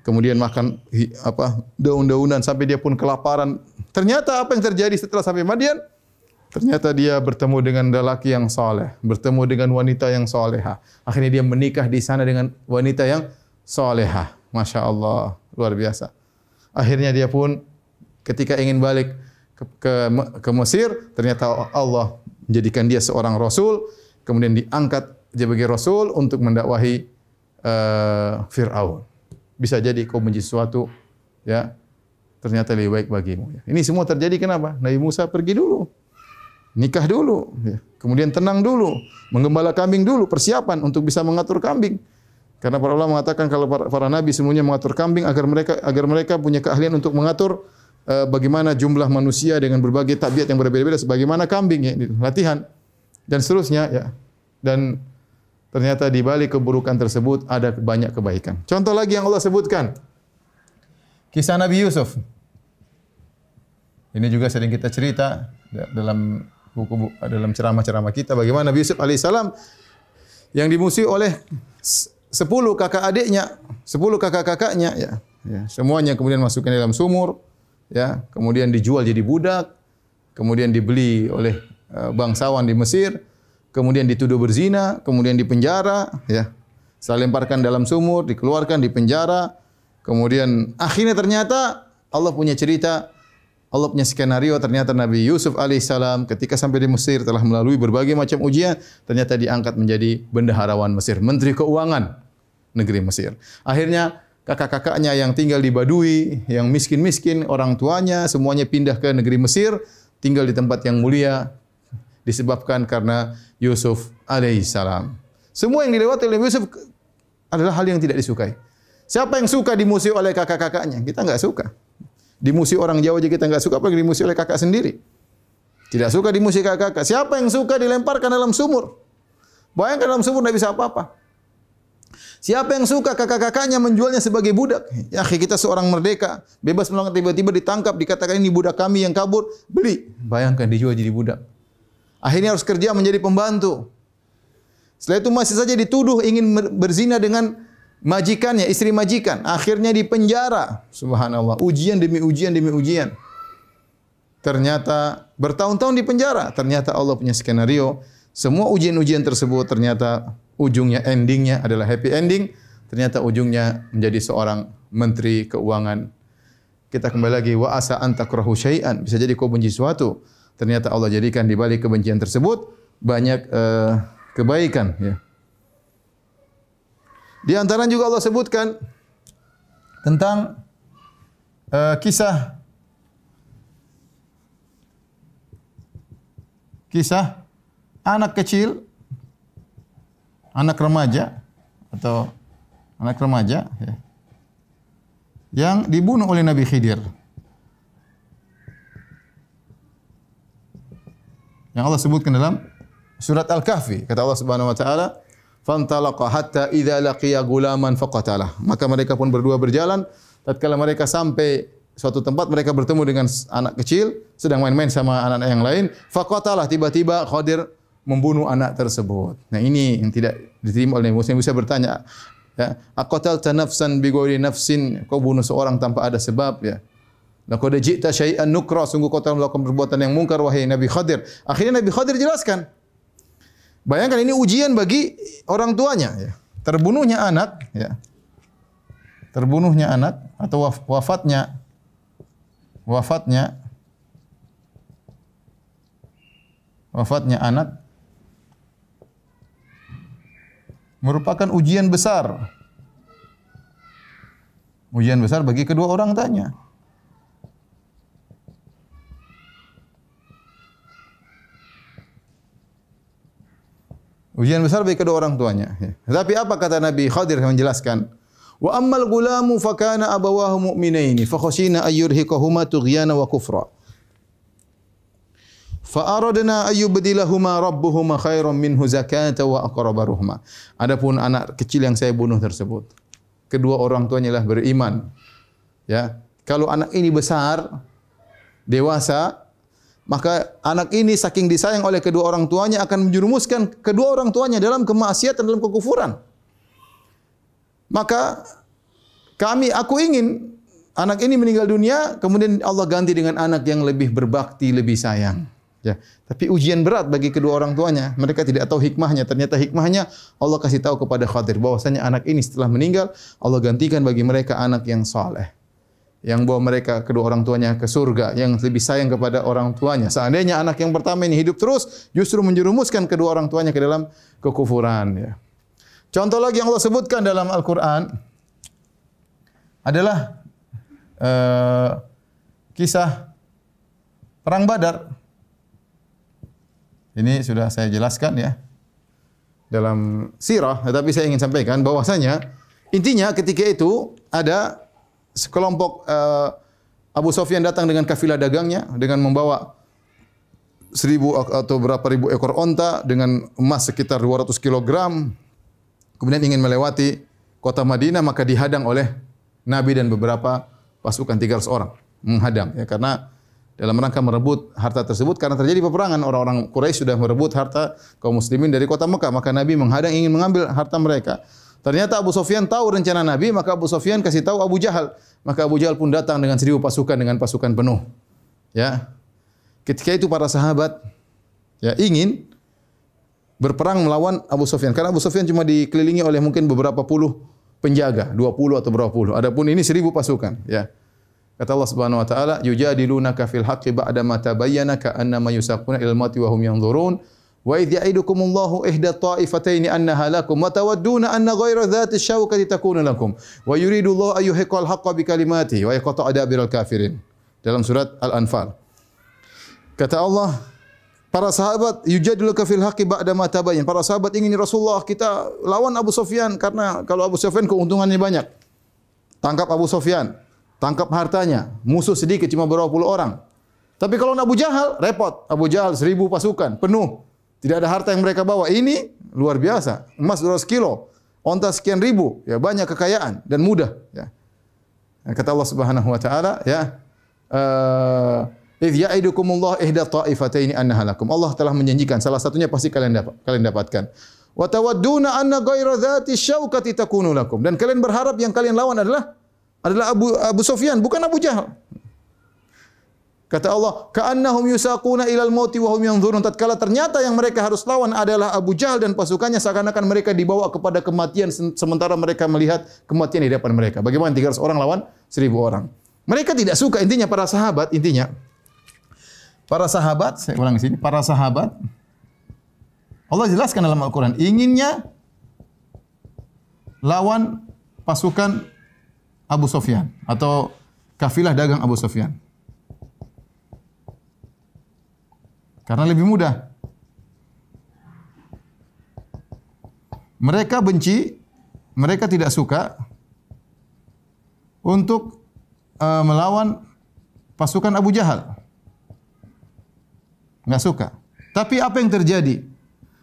kemudian makan apa daun-daunan sampai dia pun kelaparan. Ternyata apa yang terjadi setelah sampai Madian? Ternyata dia bertemu dengan lelaki yang soleh, bertemu dengan wanita yang soleha. Akhirnya dia menikah di sana dengan wanita yang soleha. Masya Allah, luar biasa. Akhirnya dia pun ketika ingin balik ke, ke, ke Mesir, ternyata Allah menjadikan dia seorang Rasul, kemudian diangkat sebagai Rasul untuk mendakwahi uh, Fir'aun. Bisa jadi kau menjadi sesuatu, ya, ternyata lebih baik bagimu. Ini semua terjadi kenapa? Nabi Musa pergi dulu. Nikah dulu. Ya. Kemudian tenang dulu. Menggembala kambing dulu. Persiapan untuk bisa mengatur kambing. Karena para ulama mengatakan kalau para, para nabi semuanya mengatur kambing agar mereka agar mereka punya keahlian untuk mengatur uh, bagaimana jumlah manusia dengan berbagai tabiat yang berbeda-beda sebagaimana kambing ya latihan dan seterusnya ya. Dan ternyata di balik keburukan tersebut ada banyak kebaikan. Contoh lagi yang Allah sebutkan. Kisah Nabi Yusuf. Ini juga sering kita cerita dalam buku dalam ceramah-ceramah kita bagaimana Nabi Yusuf alaihissalam yang dimusuhi oleh sepuluh kakak adiknya, sepuluh kakak-kakaknya, ya, ya, semuanya kemudian masukkan dalam sumur, ya, kemudian dijual jadi budak, kemudian dibeli oleh uh, bangsawan di Mesir, kemudian dituduh berzina, kemudian dipenjara, ya, saya lemparkan dalam sumur, dikeluarkan di penjara, kemudian akhirnya ternyata Allah punya cerita Allah punya skenario ternyata Nabi Yusuf alaihissalam ketika sampai di Mesir telah melalui berbagai macam ujian ternyata diangkat menjadi bendaharawan Mesir, menteri keuangan negeri Mesir. Akhirnya kakak-kakaknya yang tinggal di Badui, yang miskin-miskin, orang tuanya semuanya pindah ke negeri Mesir, tinggal di tempat yang mulia disebabkan karena Yusuf alaihissalam. Semua yang dilewati oleh Yusuf adalah hal yang tidak disukai. Siapa yang suka dimusuhi oleh kakak-kakaknya? Kita enggak suka. Dimusuhi orang Jawa aja kita enggak suka, apalagi dimusuhi oleh kakak sendiri. Tidak suka dimusuhi kakak-kakak. Siapa yang suka dilemparkan dalam sumur? Bayangkan dalam sumur tidak bisa apa-apa. Siapa yang suka kakak-kakaknya menjualnya sebagai budak? Ya, kita seorang merdeka, bebas melakukan tiba-tiba ditangkap, dikatakan ini budak kami yang kabur, beli. Bayangkan dijual jadi budak. Akhirnya harus kerja menjadi pembantu. Setelah itu masih saja dituduh ingin berzina dengan majikannya, istri majikan, akhirnya di penjara. Subhanallah, ujian demi ujian demi ujian. Ternyata bertahun-tahun di penjara, ternyata Allah punya skenario. Semua ujian-ujian tersebut ternyata ujungnya endingnya adalah happy ending. ternyata ujungnya menjadi seorang menteri keuangan. Kita kembali lagi wa asa antakrahu syai'an, bisa jadi kau benci sesuatu. Ternyata Allah jadikan di balik kebencian tersebut banyak uh, kebaikan ya. Di antara juga Allah sebutkan tentang uh, kisah kisah anak kecil anak remaja atau anak remaja ya, yang dibunuh oleh Nabi Khidir. Yang Allah sebutkan dalam surat Al-Kahfi. Kata Allah Subhanahu wa taala, "Fantalaqa hatta idza laqiya gulaman faqatalah." Maka mereka pun berdua berjalan tatkala mereka sampai suatu tempat mereka bertemu dengan anak kecil sedang main-main sama anak-anak yang lain, faqatalah tiba-tiba Khadir membunuh anak tersebut. Nah ini yang tidak diterima oleh muslim bisa bertanya, ya, aqatal tanafsan bi ghairi nafsin, kau bunuh seorang tanpa ada sebab ya. Laqad ji'ta syai'an nukra, sungguh kau telah melakukan perbuatan yang mungkar wahai Nabi Khadir. Akhirnya Nabi Khadir jelaskan. Bayangkan ini ujian bagi orang tuanya ya. Terbunuhnya anak ya. Terbunuhnya anak atau wafatnya wafatnya wafatnya anak merupakan ujian besar. Ujian besar bagi kedua orang tanya. Ujian besar bagi kedua orang tuanya. Ya. Tapi apa kata Nabi Khadir yang menjelaskan? Wa ammal gulamu fakana abawahu mu'minaini fa khashina ayyurhiqahuma tughyana wa kufra. Fa aradna ayyubdilahuma rabbuhuma khairan minhu zakata wa aqraba ruhma. Adapun anak kecil yang saya bunuh tersebut, kedua orang tuanya lah beriman. Ya, kalau anak ini besar, dewasa, maka anak ini saking disayang oleh kedua orang tuanya akan menjerumuskan kedua orang tuanya dalam kemaksiatan dalam kekufuran. Maka kami aku ingin anak ini meninggal dunia kemudian Allah ganti dengan anak yang lebih berbakti, lebih sayang. Ya, tapi ujian berat bagi kedua orang tuanya. Mereka tidak tahu hikmahnya. Ternyata hikmahnya Allah kasih tahu kepada Khadir bahwasanya anak ini setelah meninggal Allah gantikan bagi mereka anak yang saleh. Yang bawa mereka kedua orang tuanya ke surga, yang lebih sayang kepada orang tuanya. Seandainya anak yang pertama ini hidup terus, justru menjerumuskan kedua orang tuanya ke dalam kekufuran. Ya. Contoh lagi yang Allah sebutkan dalam Al-Quran adalah uh, kisah perang Badar. Ini sudah saya jelaskan ya dalam sirah, tetapi saya ingin sampaikan bahwasanya intinya ketika itu ada sekelompok uh, Abu Sofyan datang dengan kafilah dagangnya dengan membawa seribu atau berapa ribu ekor onta dengan emas sekitar 200 kilogram. Kemudian ingin melewati kota Madinah maka dihadang oleh Nabi dan beberapa pasukan 300 orang menghadang ya karena dalam rangka merebut harta tersebut karena terjadi peperangan orang-orang Quraisy sudah merebut harta kaum muslimin dari kota Mekah maka Nabi menghadang ingin mengambil harta mereka ternyata Abu Sufyan tahu rencana Nabi maka Abu Sufyan kasih tahu Abu Jahal. Maka Abu Jahal pun datang dengan seribu pasukan dengan pasukan penuh. Ya. Ketika itu para sahabat ya ingin berperang melawan Abu Sufyan. Karena Abu Sufyan cuma dikelilingi oleh mungkin beberapa puluh penjaga 20 atau berapa puluh. Adapun ini seribu pasukan ya. Kata Allah Subhanahu wa taala, "Yujadilunaka fil haqqi ba'da ma tabayyana ka annama yusaquna ilal mauti wa hum yanzurun." Ihda ta'ifatayn annaha lakum wa tawadduna anna ghayra dhati syawkati takunu lakum wa yuridu Allah yuhiqqal haqqa bi kalimatihi wa yaqta'a dabiral kafirin. Dalam surat Al-Anfal. Kata Allah, para sahabat yujadiluka fil haqqi ba'da ma tabayyana. Para sahabat ingin Rasulullah kita lawan Abu Sufyan karena kalau Abu Sufyan keuntungannya banyak. Tangkap Abu Sufyan, tangkap hartanya. Musuh sedikit cuma berapa puluh orang. Tapi kalau Abu Jahal, repot. Abu Jahal seribu pasukan, penuh. Tidak ada harta yang mereka bawa. Ini luar biasa. Emas 200 kilo. Onta sekian ribu. Ya, banyak kekayaan dan mudah. Ya. Kata Allah subhanahu wa ta'ala, ya, uh, ya'idukumullah ihda ta'ifataini annaha lakum. Allah telah menjanjikan salah satunya pasti kalian dapat kalian dapatkan. Wa tawadduna anna ghayra dhati takunu lakum. Dan kalian berharap yang kalian lawan adalah adalah Abu Abu Sufyan bukan Abu Jahal. Kata Allah, "Ka'annahum yusaquna ilal mauti wa hum yanzurun." Tatkala ternyata yang mereka harus lawan adalah Abu Jahal dan pasukannya seakan-akan mereka dibawa kepada kematian sementara mereka melihat kematian di depan mereka. Bagaimana 300 orang lawan 1000 orang? Mereka tidak suka intinya para sahabat intinya para sahabat saya ulang di sini para sahabat Allah jelaskan dalam Al-Qur'an inginnya lawan pasukan Abu Sufyan atau kafilah dagang Abu Sufyan. Karena lebih mudah. Mereka benci, mereka tidak suka untuk uh, melawan pasukan Abu Jahal. Enggak suka. Tapi apa yang terjadi?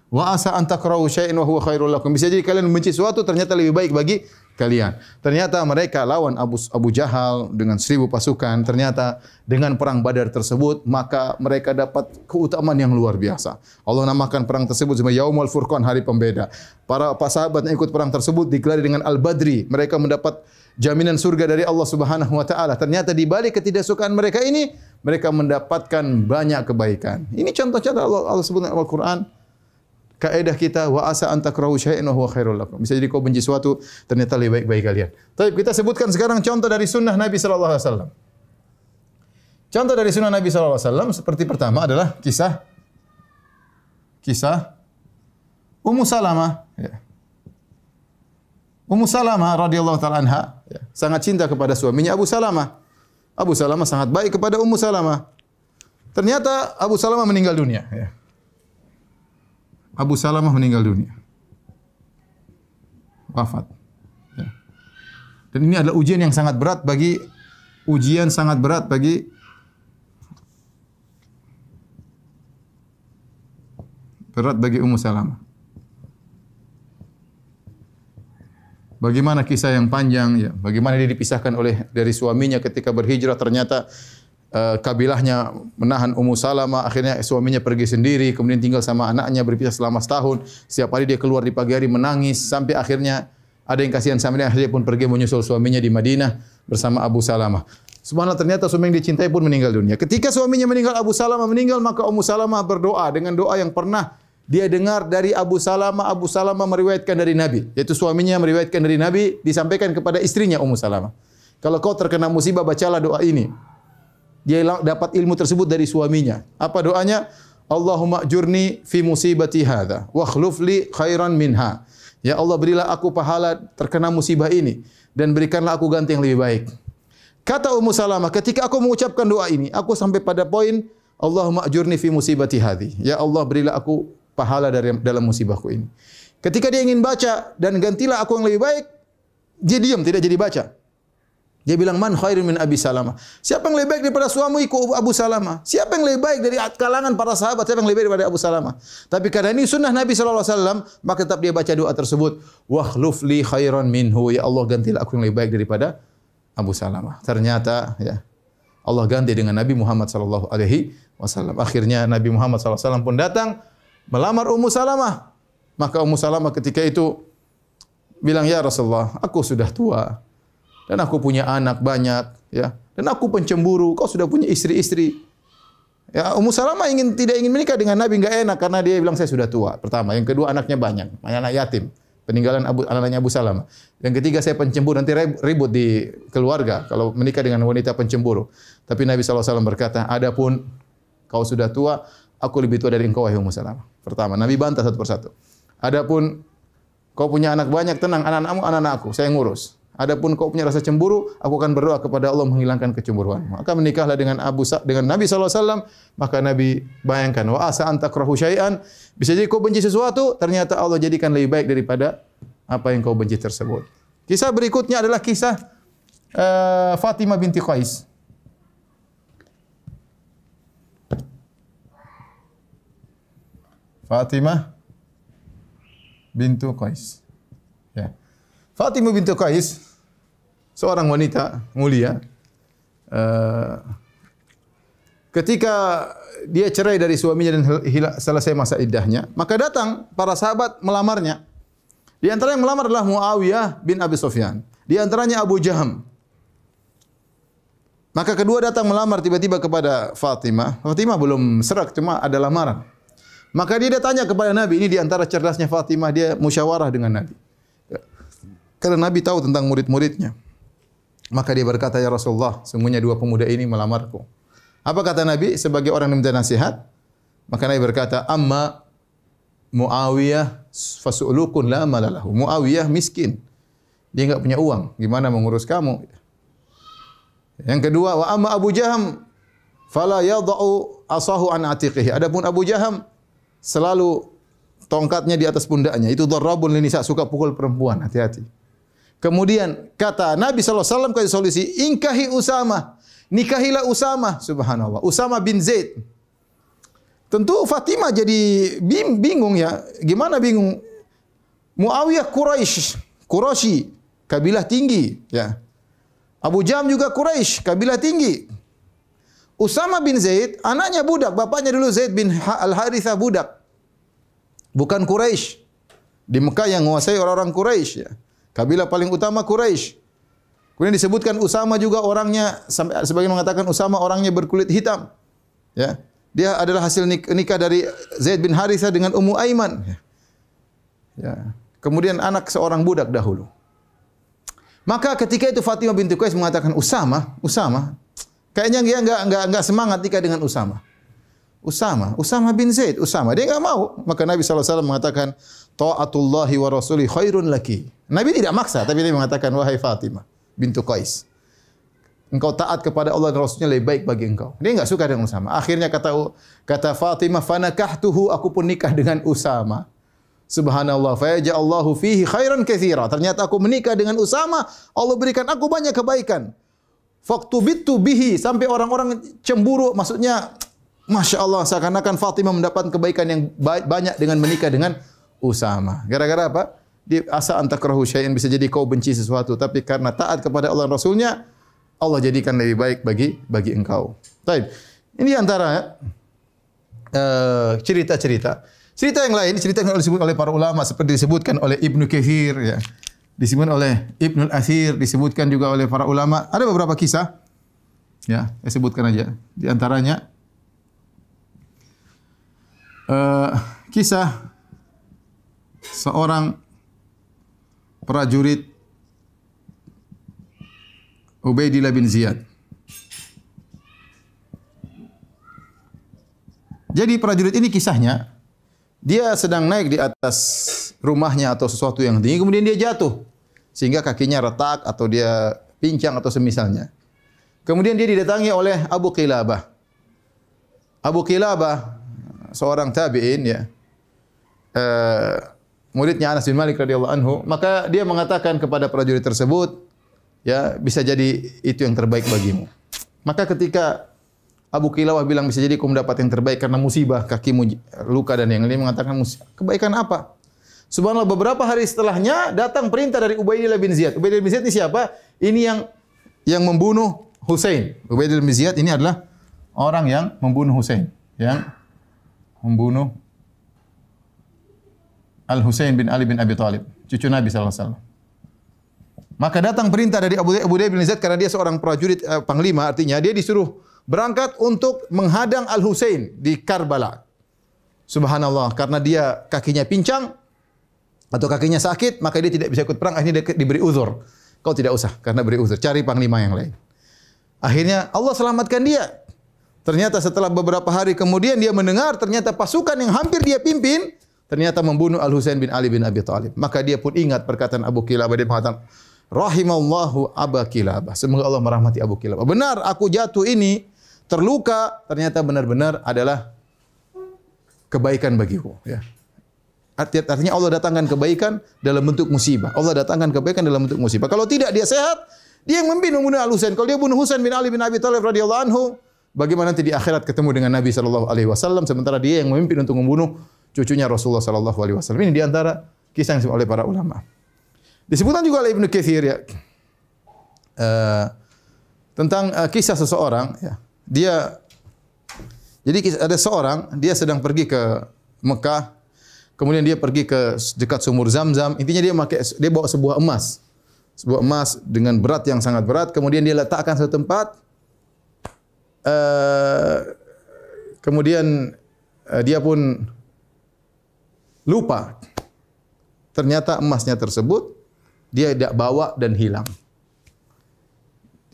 Wa asa an takrahu syai'an wa huwa khairul lakum. Bisa jadi kalian membenci sesuatu ternyata lebih baik bagi kalian. Ternyata mereka lawan Abu Abu Jahal dengan seribu pasukan. Ternyata dengan perang Badar tersebut maka mereka dapat keutamaan yang luar biasa. Allah namakan perang tersebut sebagai Yaumul Furqan, hari pembeda. Para sahabat yang ikut perang tersebut digelari dengan Al-Badri. Mereka mendapat jaminan surga dari Allah Subhanahu wa taala. Ternyata di balik ketidaksukaan mereka ini, mereka mendapatkan banyak kebaikan. Ini contoh-contoh Allah, Allah sebut dalam Al-Qur'an kaedah kita wa asa antakrahu syai'an wa huwa khairul lakum. Bisa jadi kau benci sesuatu ternyata lebih baik bagi kalian. Tapi kita sebutkan sekarang contoh dari sunnah Nabi sallallahu alaihi wasallam. Contoh dari sunnah Nabi sallallahu alaihi wasallam seperti pertama adalah kisah kisah Ummu Salamah ya. Ummu Salamah radhiyallahu taala anha ya, sangat cinta kepada suaminya Abu Salamah. Abu Salamah sangat baik kepada Ummu Salamah. Ternyata Abu Salamah meninggal dunia ya. Abu Salamah meninggal dunia. Wafat. Ya. Dan ini adalah ujian yang sangat berat bagi ujian sangat berat bagi berat bagi Ummu Salamah. Bagaimana kisah yang panjang ya, bagaimana dia dipisahkan oleh dari suaminya ketika berhijrah ternyata Eh, kabilahnya menahan Ummu Salamah, akhirnya suaminya pergi sendiri, kemudian tinggal sama anaknya berpisah selama setahun. Setiap hari dia keluar di pagi hari menangis sampai akhirnya ada yang kasihan sama dia, akhirnya pun pergi menyusul suaminya di Madinah bersama Abu Salamah. Subhanallah ternyata suami yang dicintai pun meninggal dunia. Ketika suaminya meninggal, Abu Salamah meninggal, maka Ummu Salamah berdoa dengan doa yang pernah dia dengar dari Abu Salamah, Abu Salamah meriwayatkan dari Nabi. Yaitu suaminya meriwayatkan dari Nabi, disampaikan kepada istrinya Ummu Salamah. Kalau kau terkena musibah, bacalah doa ini dia dapat ilmu tersebut dari suaminya. Apa doanya? Allahumma jurni fi musibati hadha wa khluf li khairan minha. Ya Allah berilah aku pahala terkena musibah ini dan berikanlah aku ganti yang lebih baik. Kata Ummu Salamah, ketika aku mengucapkan doa ini, aku sampai pada poin Allahumma ajurni fi musibati hadhi. Ya Allah berilah aku pahala dari dalam musibahku ini. Ketika dia ingin baca dan gantilah aku yang lebih baik, dia diam tidak jadi baca. Dia bilang man khairun min Abi Salamah. Siapa yang lebih baik daripada suamiku Abu Salamah? Siapa yang lebih baik dari kalangan para sahabat? Siapa yang lebih baik daripada Abu Salamah? Tapi karena ini sunnah Nabi wasallam, maka tetap dia baca doa tersebut, wa khluf li khairan minhu. Ya Allah gantilah aku yang lebih baik daripada Abu Salamah. Ternyata ya Allah ganti dengan Nabi Muhammad sallallahu alaihi wasallam. Akhirnya Nabi Muhammad sallallahu alaihi wasallam pun datang melamar Ummu Salamah. Maka Ummu Salamah ketika itu bilang, "Ya Rasulullah, aku sudah tua." Dan aku punya anak banyak ya. Dan aku pencemburu. Kau sudah punya istri-istri ya Ummu Salamah ingin tidak ingin menikah dengan Nabi enggak enak karena dia bilang saya sudah tua. Pertama. Yang kedua anaknya banyak. Anak yatim. Peninggalan Abu anaknya Abu Salamah. Yang ketiga saya pencemburu. Nanti ribut di keluarga kalau menikah dengan wanita pencemburu. Tapi Nabi SAW berkata adapun kau sudah tua aku lebih tua dari engkau wahai Ummu Salamah. Pertama. Nabi bantah satu persatu. Adapun kau punya anak banyak tenang. Anak-anakmu anak-anakku saya ngurus Adapun kau punya rasa cemburu, aku akan berdoa kepada Allah menghilangkan kecemburuan. Maka menikahlah dengan Abu Sa dengan Nabi sallallahu alaihi wasallam, maka Nabi bayangkan wa asa anta syai'an, bisa jadi kau benci sesuatu, ternyata Allah jadikan lebih baik daripada apa yang kau benci tersebut. Kisah berikutnya adalah kisah uh, Fatimah binti Qais. Fatimah bintu Qais. Fatimah binti Qais seorang wanita mulia uh, ketika dia cerai dari suaminya dan selesai masa iddahnya maka datang para sahabat melamarnya di antara yang melamar adalah Muawiyah bin Abi Sufyan di antaranya Abu Jaham Maka kedua datang melamar tiba-tiba kepada Fatimah. Fatimah belum serak, cuma ada lamaran. Maka dia tanya kepada Nabi, ini di antara cerdasnya Fatimah, dia musyawarah dengan Nabi. Karena Nabi tahu tentang murid-muridnya. Maka dia berkata, Ya Rasulullah, semuanya dua pemuda ini melamarku. Apa kata Nabi sebagai orang yang minta nasihat? Maka Nabi berkata, Amma Muawiyah fasu'lukun la malalahu. Muawiyah miskin. Dia enggak punya uang. Gimana mengurus kamu? Yang kedua, wa amma Abu Jaham fala yadau asahu an atiqihi. Adapun Abu Jaham selalu tongkatnya di atas pundaknya. Itu darabun linisa suka pukul perempuan. Hati-hati. Kemudian kata Nabi sallallahu alaihi wasallam kasih solusi, "Ingkahi Usama." Nikahilah Usama, subhanallah. Usama bin Zaid. Tentu Fatimah jadi bingung ya. Gimana bingung? Muawiyah Quraisy, Quraisy, kabilah tinggi, ya. Abu Jam juga Quraisy, kabilah tinggi. Usama bin Zaid, anaknya budak, bapaknya dulu Zaid bin Al-Harithah budak. Bukan Quraisy. Di Mekah yang menguasai orang-orang Quraisy, ya. Kabilah paling utama Quraisy. Kemudian disebutkan Usama juga orangnya sebagian mengatakan Usama orangnya berkulit hitam. Ya. Dia adalah hasil nikah dari Zaid bin Harithah dengan Ummu Aiman. Ya. Kemudian anak seorang budak dahulu. Maka ketika itu Fatimah binti Qais mengatakan Usama, Usama, kayaknya dia enggak enggak enggak semangat nikah dengan Usama. Usama, Usama bin Zaid, Usama. Dia enggak mau. Maka Nabi SAW mengatakan, Ta'atullahi wa rasuli khairun laki. Nabi tidak maksa, tapi dia mengatakan, Wahai Fatimah bintu Qais engkau taat kepada Allah dan Rasulnya lebih baik bagi engkau. Dia enggak suka dengan Usama. Akhirnya kata kata Fatimah, fanakahtuhu, aku pun nikah dengan Usama. Subhanallah, fa Allahu fihi khairan katsira. Ternyata aku menikah dengan Usama, Allah berikan aku banyak kebaikan. Faktubitu bihi sampai orang-orang cemburu, maksudnya Masya Allah, seakan-akan Fatimah mendapat kebaikan yang banyak dengan menikah dengan Usama. Gara-gara apa? Di asa antakrahu syai'in bisa jadi kau benci sesuatu, tapi karena taat kepada Allah dan Rasulnya, Allah jadikan lebih baik bagi bagi engkau. Baik. Ini antara uh, cerita-cerita. Cerita yang lain, cerita yang disebut oleh para ulama seperti disebutkan oleh Ibnu Katsir ya. Disebut oleh Ibnu Athir, disebutkan juga oleh para ulama. Ada beberapa kisah. Ya, saya sebutkan aja. Di antaranya uh, kisah seorang prajurit Ubaidillah bin Ziyad. Jadi prajurit ini kisahnya, dia sedang naik di atas rumahnya atau sesuatu yang tinggi, kemudian dia jatuh. Sehingga kakinya retak atau dia pincang atau semisalnya. Kemudian dia didatangi oleh Abu Qilabah. Abu Qilabah, seorang tabi'in ya, uh, muridnya Anas bin Malik radhiyallahu anhu, maka dia mengatakan kepada prajurit tersebut, ya bisa jadi itu yang terbaik bagimu. Maka ketika Abu Kilawah bilang bisa jadi kau mendapat yang terbaik karena musibah kakimu luka dan yang lain mengatakan kebaikan apa? Subhanallah beberapa hari setelahnya datang perintah dari Ubaidillah bin Ziyad. Ubaidillah bin Ziyad ini siapa? Ini yang yang membunuh Hussein. Ubaidillah bin Ziyad ini adalah orang yang membunuh Hussein, yang membunuh Al Hussein bin Ali bin Abi Thalib, cucu Nabi sallallahu alaihi wasallam. Maka datang perintah dari Abu Abu bin Zaid karena dia seorang prajurit uh, panglima artinya dia disuruh berangkat untuk menghadang Al Husain di Karbala. Subhanallah karena dia kakinya pincang atau kakinya sakit maka dia tidak bisa ikut perang akhirnya dia diberi uzur. Kau tidak usah karena beri uzur cari panglima yang lain. Akhirnya Allah selamatkan dia. Ternyata setelah beberapa hari kemudian dia mendengar ternyata pasukan yang hampir dia pimpin ternyata membunuh Al Husain bin Ali bin Abi Thalib. Maka dia pun ingat perkataan Abu Kilabah dia mengatakan rahimallahu Abu Kilabah. Semoga Allah merahmati Abu Kilabah. Benar aku jatuh ini terluka ternyata benar-benar adalah kebaikan bagiku ya. Artinya Allah datangkan kebaikan dalam bentuk musibah. Allah datangkan kebaikan dalam bentuk musibah. Kalau tidak dia sehat, dia yang membunuh Al Husain. Kalau dia bunuh Husain bin Ali bin Abi Thalib radhiyallahu anhu, bagaimana nanti di akhirat ketemu dengan Nabi sallallahu alaihi wasallam sementara dia yang memimpin untuk membunuh cucunya Rasulullah sallallahu alaihi wasallam. Ini di antara kisah yang disebut oleh para ulama. Disebutkan juga oleh Ibnu Katsir ya. Uh, tentang uh, kisah seseorang ya. Dia jadi ada seorang dia sedang pergi ke Mekah kemudian dia pergi ke dekat sumur Zam-Zam intinya dia pakai dia bawa sebuah emas sebuah emas dengan berat yang sangat berat kemudian dia letakkan satu tempat uh, kemudian uh, dia pun lupa. Ternyata emasnya tersebut dia tidak bawa dan hilang.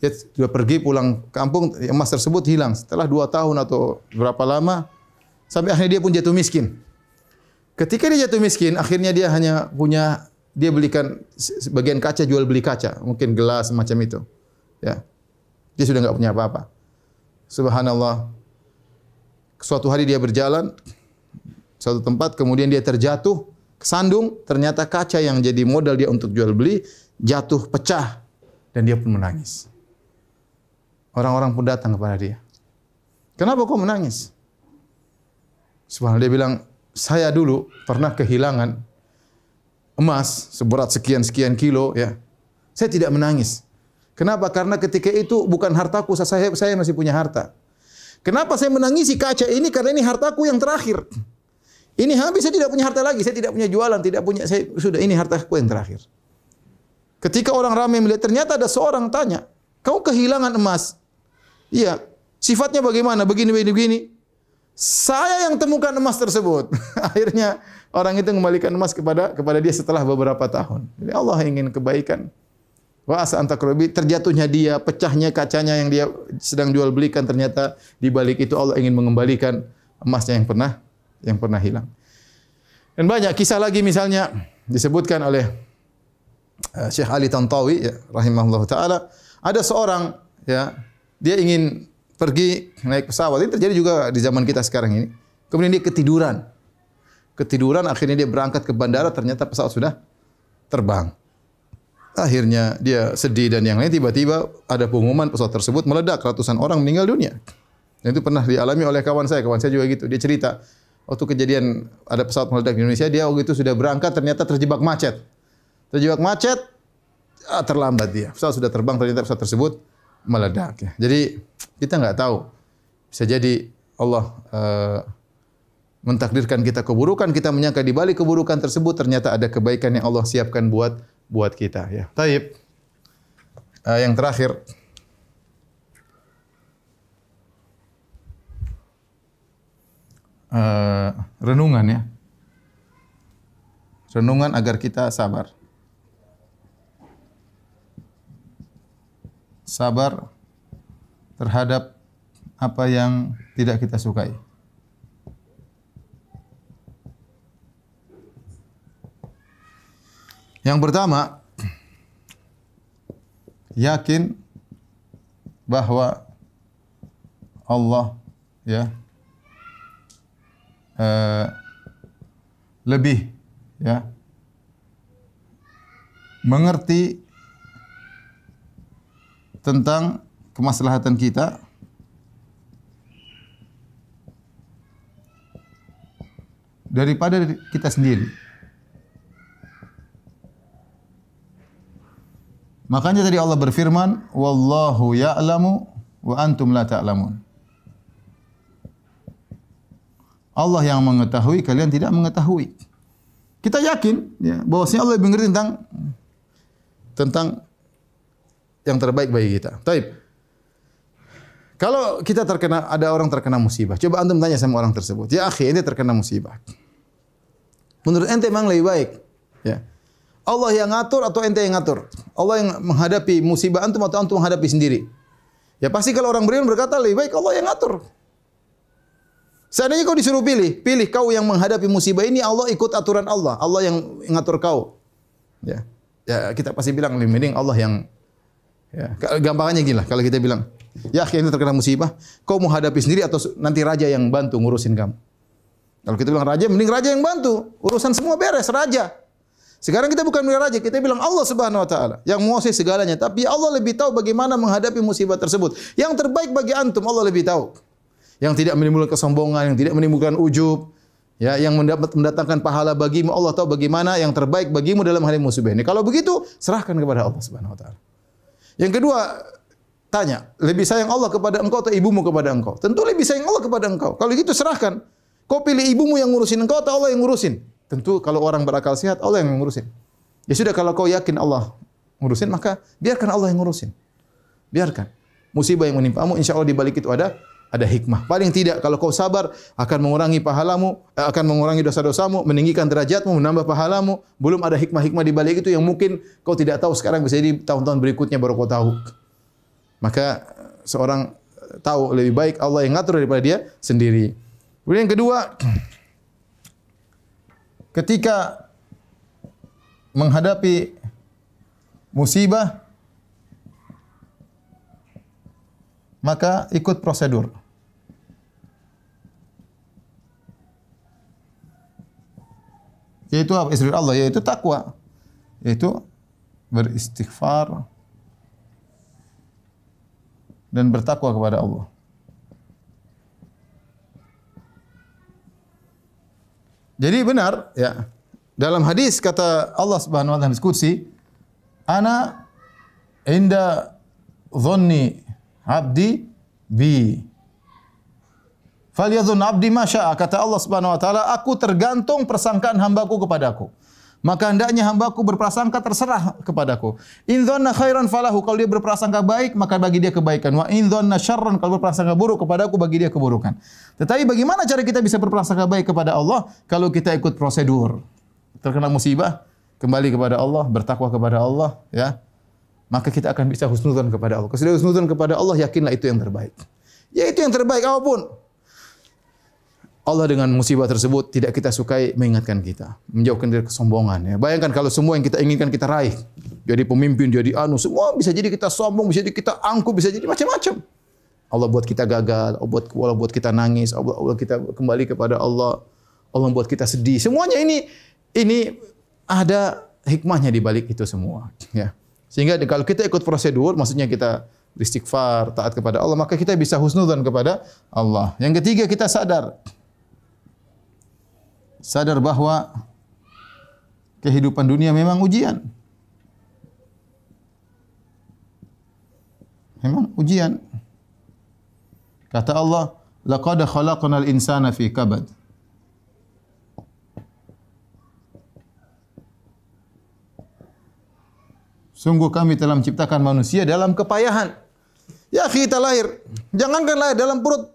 Dia sudah pergi pulang kampung, emas tersebut hilang. Setelah dua tahun atau berapa lama, sampai akhirnya dia pun jatuh miskin. Ketika dia jatuh miskin, akhirnya dia hanya punya dia belikan sebagian kaca jual beli kaca, mungkin gelas semacam itu. Ya. Dia sudah enggak punya apa-apa. Subhanallah. Suatu hari dia berjalan suatu tempat kemudian dia terjatuh kesandung ternyata kaca yang jadi modal dia untuk jual beli jatuh pecah dan dia pun menangis. Orang-orang pun datang kepada dia. Kenapa kau menangis? Subhanallah dia bilang, saya dulu pernah kehilangan emas seberat sekian-sekian kilo ya. Saya tidak menangis. Kenapa? Karena ketika itu bukan hartaku, saya saya masih punya harta. Kenapa saya menangisi kaca ini? Karena ini hartaku yang terakhir. Ini habis saya tidak punya harta lagi, saya tidak punya jualan, tidak punya saya sudah ini hartaku yang terakhir. Ketika orang ramai melihat ternyata ada seorang tanya, "Kau kehilangan emas?" Iya. Sifatnya bagaimana? Begini begini begini. Saya yang temukan emas tersebut. Akhirnya orang itu mengembalikan emas kepada kepada dia setelah beberapa tahun. Jadi Allah ingin kebaikan. Wa asa antakrobi terjatuhnya dia, pecahnya kacanya yang dia sedang jual belikan ternyata di balik itu Allah ingin mengembalikan emasnya yang pernah yang pernah hilang. Dan banyak kisah lagi misalnya disebutkan oleh uh, Syekh Ali Tantawi ya, rahimahullah taala ada seorang ya dia ingin pergi naik pesawat. Ini terjadi juga di zaman kita sekarang ini. Kemudian dia ketiduran. Ketiduran akhirnya dia berangkat ke bandara ternyata pesawat sudah terbang. Akhirnya dia sedih dan yang lain tiba-tiba ada pengumuman pesawat tersebut meledak ratusan orang meninggal dunia. Dan itu pernah dialami oleh kawan saya, kawan saya juga gitu. Dia cerita waktu kejadian ada pesawat meledak di Indonesia, dia waktu itu sudah berangkat ternyata terjebak macet. Terjebak macet, ah, terlambat dia. Pesawat sudah terbang ternyata pesawat tersebut meledak. Ya. Jadi kita enggak tahu. Bisa jadi Allah uh, mentakdirkan kita keburukan, kita menyangka di balik keburukan tersebut ternyata ada kebaikan yang Allah siapkan buat buat kita. Ya. Taib. Uh, yang terakhir. Uh, renungan ya. Renungan agar kita sabar. sabar terhadap apa yang tidak kita sukai. Yang pertama, yakin bahwa Allah ya uh, lebih ya mengerti tentang kemaslahatan kita daripada kita sendiri. Makanya tadi Allah berfirman, "Wallahu ya'lamu wa antum la ta'lamun." Allah yang mengetahui, kalian tidak mengetahui. Kita yakin ya, bahwasanya Allah lebih mengerti tentang tentang yang terbaik bagi kita. Taib. Kalau kita terkena ada orang terkena musibah, coba antum tanya sama orang tersebut, ya akhi, ini terkena musibah. Menurut ente memang lebih baik, ya. Allah yang ngatur atau ente yang ngatur? Allah yang menghadapi musibah antum atau antum menghadapi sendiri? Ya pasti kalau orang beriman berkata lebih baik Allah yang ngatur. Seandainya kau disuruh pilih, pilih kau yang menghadapi musibah ini Allah ikut aturan Allah, Allah yang ngatur kau. Ya. Ya kita pasti bilang lebih mending Allah yang Ya, gampangannya gini lah kalau kita bilang, ya akhirnya terkena musibah, kau mau hadapi sendiri atau nanti raja yang bantu ngurusin kamu. Kalau kita bilang raja, mending raja yang bantu, urusan semua beres raja. Sekarang kita bukan raja, kita bilang Allah Subhanahu wa taala yang menguasai segalanya, tapi Allah lebih tahu bagaimana menghadapi musibah tersebut. Yang terbaik bagi antum Allah lebih tahu. Yang tidak menimbulkan kesombongan, yang tidak menimbulkan ujub, ya yang mendapat mendatangkan pahala bagimu Allah tahu bagaimana yang terbaik bagimu dalam hari musibah ini. Kalau begitu, serahkan kepada Allah Subhanahu wa taala. Yang kedua, tanya, lebih sayang Allah kepada engkau atau ibumu kepada engkau? Tentu lebih sayang Allah kepada engkau. Kalau gitu serahkan. Kau pilih ibumu yang ngurusin engkau atau Allah yang ngurusin? Tentu kalau orang berakal sehat, Allah yang ngurusin. Ya sudah kalau kau yakin Allah ngurusin, maka biarkan Allah yang ngurusin. Biarkan. musibah yang menimpamu, insya Allah di balik itu ada ada hikmah. Paling tidak kalau kau sabar akan mengurangi pahalamu, eh, akan mengurangi dosa-dosamu, meninggikan derajatmu, menambah pahalamu. Belum ada hikmah-hikmah di balik itu yang mungkin kau tidak tahu sekarang bisa jadi tahun-tahun berikutnya baru kau tahu. Maka seorang tahu lebih baik Allah yang ngatur daripada dia sendiri. Kemudian yang kedua, ketika menghadapi musibah maka ikut prosedur. Yaitu apa? Istri Allah, yaitu takwa. Yaitu beristighfar dan bertakwa kepada Allah. Jadi benar ya. Dalam hadis kata Allah Subhanahu wa taala hadis qudsi, ana inda dhanni abdi bi. Falyadhun abdi ma syaa kata Allah Subhanahu wa taala, aku tergantung persangkaan hambaku kepadaku. Maka hendaknya hambaku berprasangka terserah kepadaku. In dhanna khairan falahu kalau dia berprasangka baik maka bagi dia kebaikan. Wa in dhanna syarran kalau berprasangka buruk kepadaku bagi dia keburukan. Tetapi bagaimana cara kita bisa berprasangka baik kepada Allah kalau kita ikut prosedur? Terkena musibah, kembali kepada Allah, bertakwa kepada Allah, ya. Maka kita akan bisa husnudzon kepada Allah. Kalau sudah husnudzon kepada Allah, yakinlah itu yang terbaik. Ya itu yang terbaik apapun. Allah dengan musibah tersebut tidak kita sukai mengingatkan kita, menjauhkan dari kesombongan. Ya. Bayangkan kalau semua yang kita inginkan kita raih, jadi pemimpin, jadi anu, semua bisa jadi kita sombong, bisa jadi kita angkuh, bisa jadi macam-macam. Allah buat kita gagal, Allah buat, Allah buat kita nangis, Allah, Allah kita kembali kepada Allah, Allah buat kita sedih. Semuanya ini ini ada hikmahnya di balik itu semua. Ya. Sehingga kalau kita ikut prosedur, maksudnya kita beristighfar, taat kepada Allah, maka kita bisa husnudzan kepada Allah. Yang ketiga kita sadar sadar bahawa kehidupan dunia memang ujian. Memang ujian. Kata Allah, laqad khalaqnal insana fi kabad. Sungguh kami telah menciptakan manusia dalam kepayahan. Ya kita lahir. Jangankan lahir dalam perut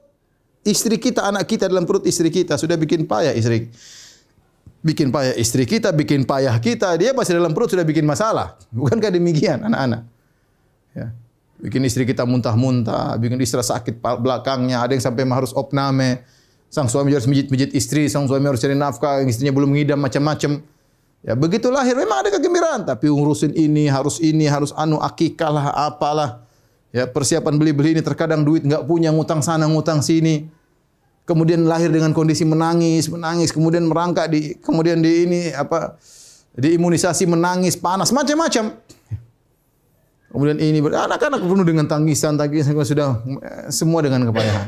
istri kita, anak kita dalam perut istri kita sudah bikin payah istri. Bikin payah istri kita, bikin payah kita, dia masih dalam perut sudah bikin masalah. Bukankah demikian anak-anak? Ya. Bikin istri kita muntah-muntah, bikin istri sakit belakangnya, ada yang sampai harus opname. Sang suami harus mijit-mijit istri, sang suami harus cari nafkah, istrinya belum ngidam macam-macam. Ya begitu lahir memang ada kegembiraan, tapi ngurusin ini, harus ini, harus anu akikah lah, apalah. Ya persiapan beli-beli ini terkadang duit enggak punya, ngutang sana, ngutang sini kemudian lahir dengan kondisi menangis, menangis, kemudian merangkak di kemudian di ini apa diimunisasi menangis, panas, macam-macam. Kemudian ini anak-anak penuh dengan tangisan, tangisan sudah eh, semua dengan kepayahan.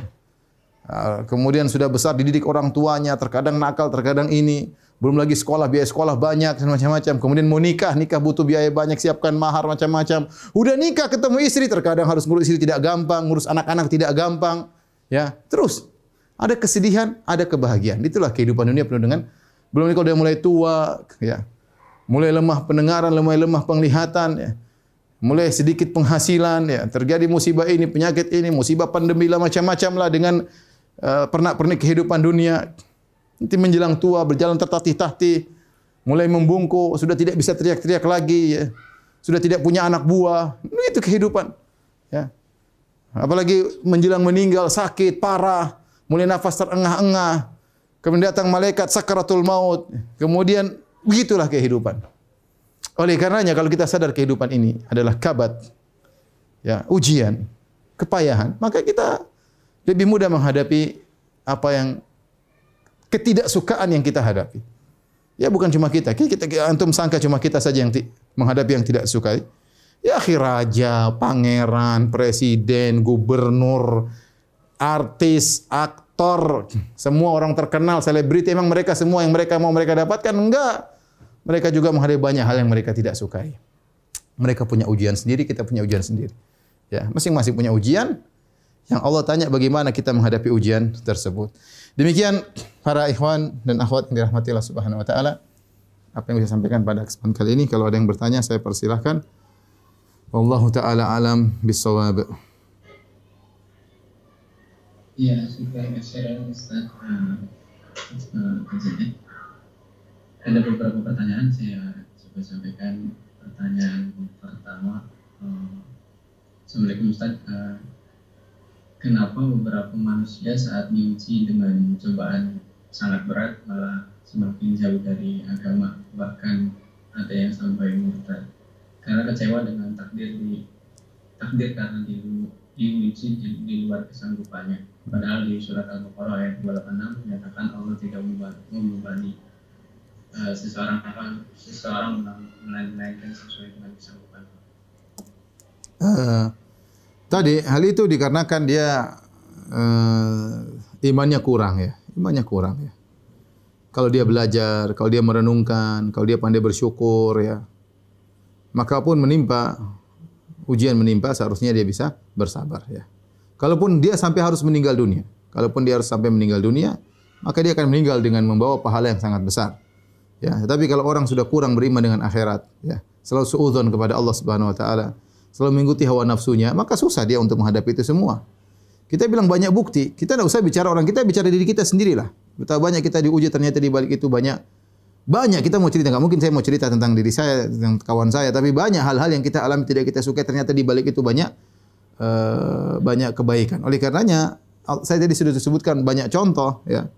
Ah, kemudian sudah besar dididik orang tuanya, terkadang nakal, terkadang ini. Belum lagi sekolah, biaya sekolah banyak, macam-macam. Kemudian mau nikah, nikah butuh biaya banyak, siapkan mahar macam-macam. Udah nikah ketemu istri, terkadang harus ngurus istri tidak gampang, ngurus anak-anak tidak gampang. Ya, terus ada kesedihan, ada kebahagiaan. Itulah kehidupan dunia penuh dengan belum kalau dia mulai tua, ya. Mulai lemah pendengaran, mulai lemah penglihatan, ya. Mulai sedikit penghasilan, ya. Terjadi musibah ini, penyakit ini, musibah pandemi lah macam-macam lah dengan uh, pernak-pernik kehidupan dunia. Nanti menjelang tua, berjalan tertatih-tatih, mulai membungkuk, sudah tidak bisa teriak-teriak lagi, ya. Sudah tidak punya anak buah. Itu kehidupan. Ya. Apalagi menjelang meninggal, sakit, parah mulai nafas terengah-engah, kemudian datang malaikat sakaratul maut, kemudian begitulah kehidupan. Oleh karenanya kalau kita sadar kehidupan ini adalah kabat, ya ujian, kepayahan, maka kita lebih mudah menghadapi apa yang ketidaksukaan yang kita hadapi. Ya bukan cuma kita, kita, kita antum sangka cuma kita saja yang menghadapi yang tidak sukai. Ya akhir raja, pangeran, presiden, gubernur, artis, aktor, semua orang terkenal, selebriti, memang mereka semua yang mereka mau mereka dapatkan? Enggak. Mereka juga menghadapi banyak hal yang mereka tidak sukai. Mereka punya ujian sendiri, kita punya ujian sendiri. Ya, masing-masing punya ujian. Yang Allah tanya bagaimana kita menghadapi ujian tersebut. Demikian para ikhwan dan akhwat yang dirahmati Allah Subhanahu wa taala. Apa yang bisa sampaikan pada kesempatan kali ini kalau ada yang bertanya saya persilahkan. Wallahu taala alam bisawab. Iya, sudah share Ustaz. Uh, uh, ada beberapa pertanyaan saya coba sampaikan. Pertanyaan pertama, uh, Assalamualaikum Ustaz. Kenapa beberapa manusia saat diuji dengan cobaan sangat berat malah semakin jauh dari agama bahkan ada yang sampai murtad karena kecewa dengan takdir di takdir karena di diuji di, di luar kesanggupannya. Padahal di surat al-baqarah ayat 286 menyatakan Allah tidak membebani uh, seseorang apa seseorang melainkan sesuai dengan kesanggupan. Uh, tadi hal itu dikarenakan dia uh, imannya kurang ya. Imannya kurang ya. Kalau dia belajar, kalau dia merenungkan, kalau dia pandai bersyukur ya. Maka pun menimpa ujian menimpa seharusnya dia bisa bersabar ya. Kalaupun dia sampai harus meninggal dunia, kalaupun dia harus sampai meninggal dunia, maka dia akan meninggal dengan membawa pahala yang sangat besar. Ya, tetapi kalau orang sudah kurang beriman dengan akhirat, ya, selalu suudzon kepada Allah Subhanahu wa taala, selalu mengikuti hawa nafsunya, maka susah dia untuk menghadapi itu semua. Kita bilang banyak bukti, kita tidak usah bicara orang, kita bicara diri kita sendirilah. Betapa banyak kita diuji ternyata di balik itu banyak banyak kita mau cerita enggak mungkin saya mau cerita tentang diri saya tentang kawan saya tapi banyak hal-hal yang kita alami tidak kita suka ternyata di balik itu banyak uh, banyak kebaikan. Oleh karenanya saya tadi sudah disebutkan banyak contoh ya.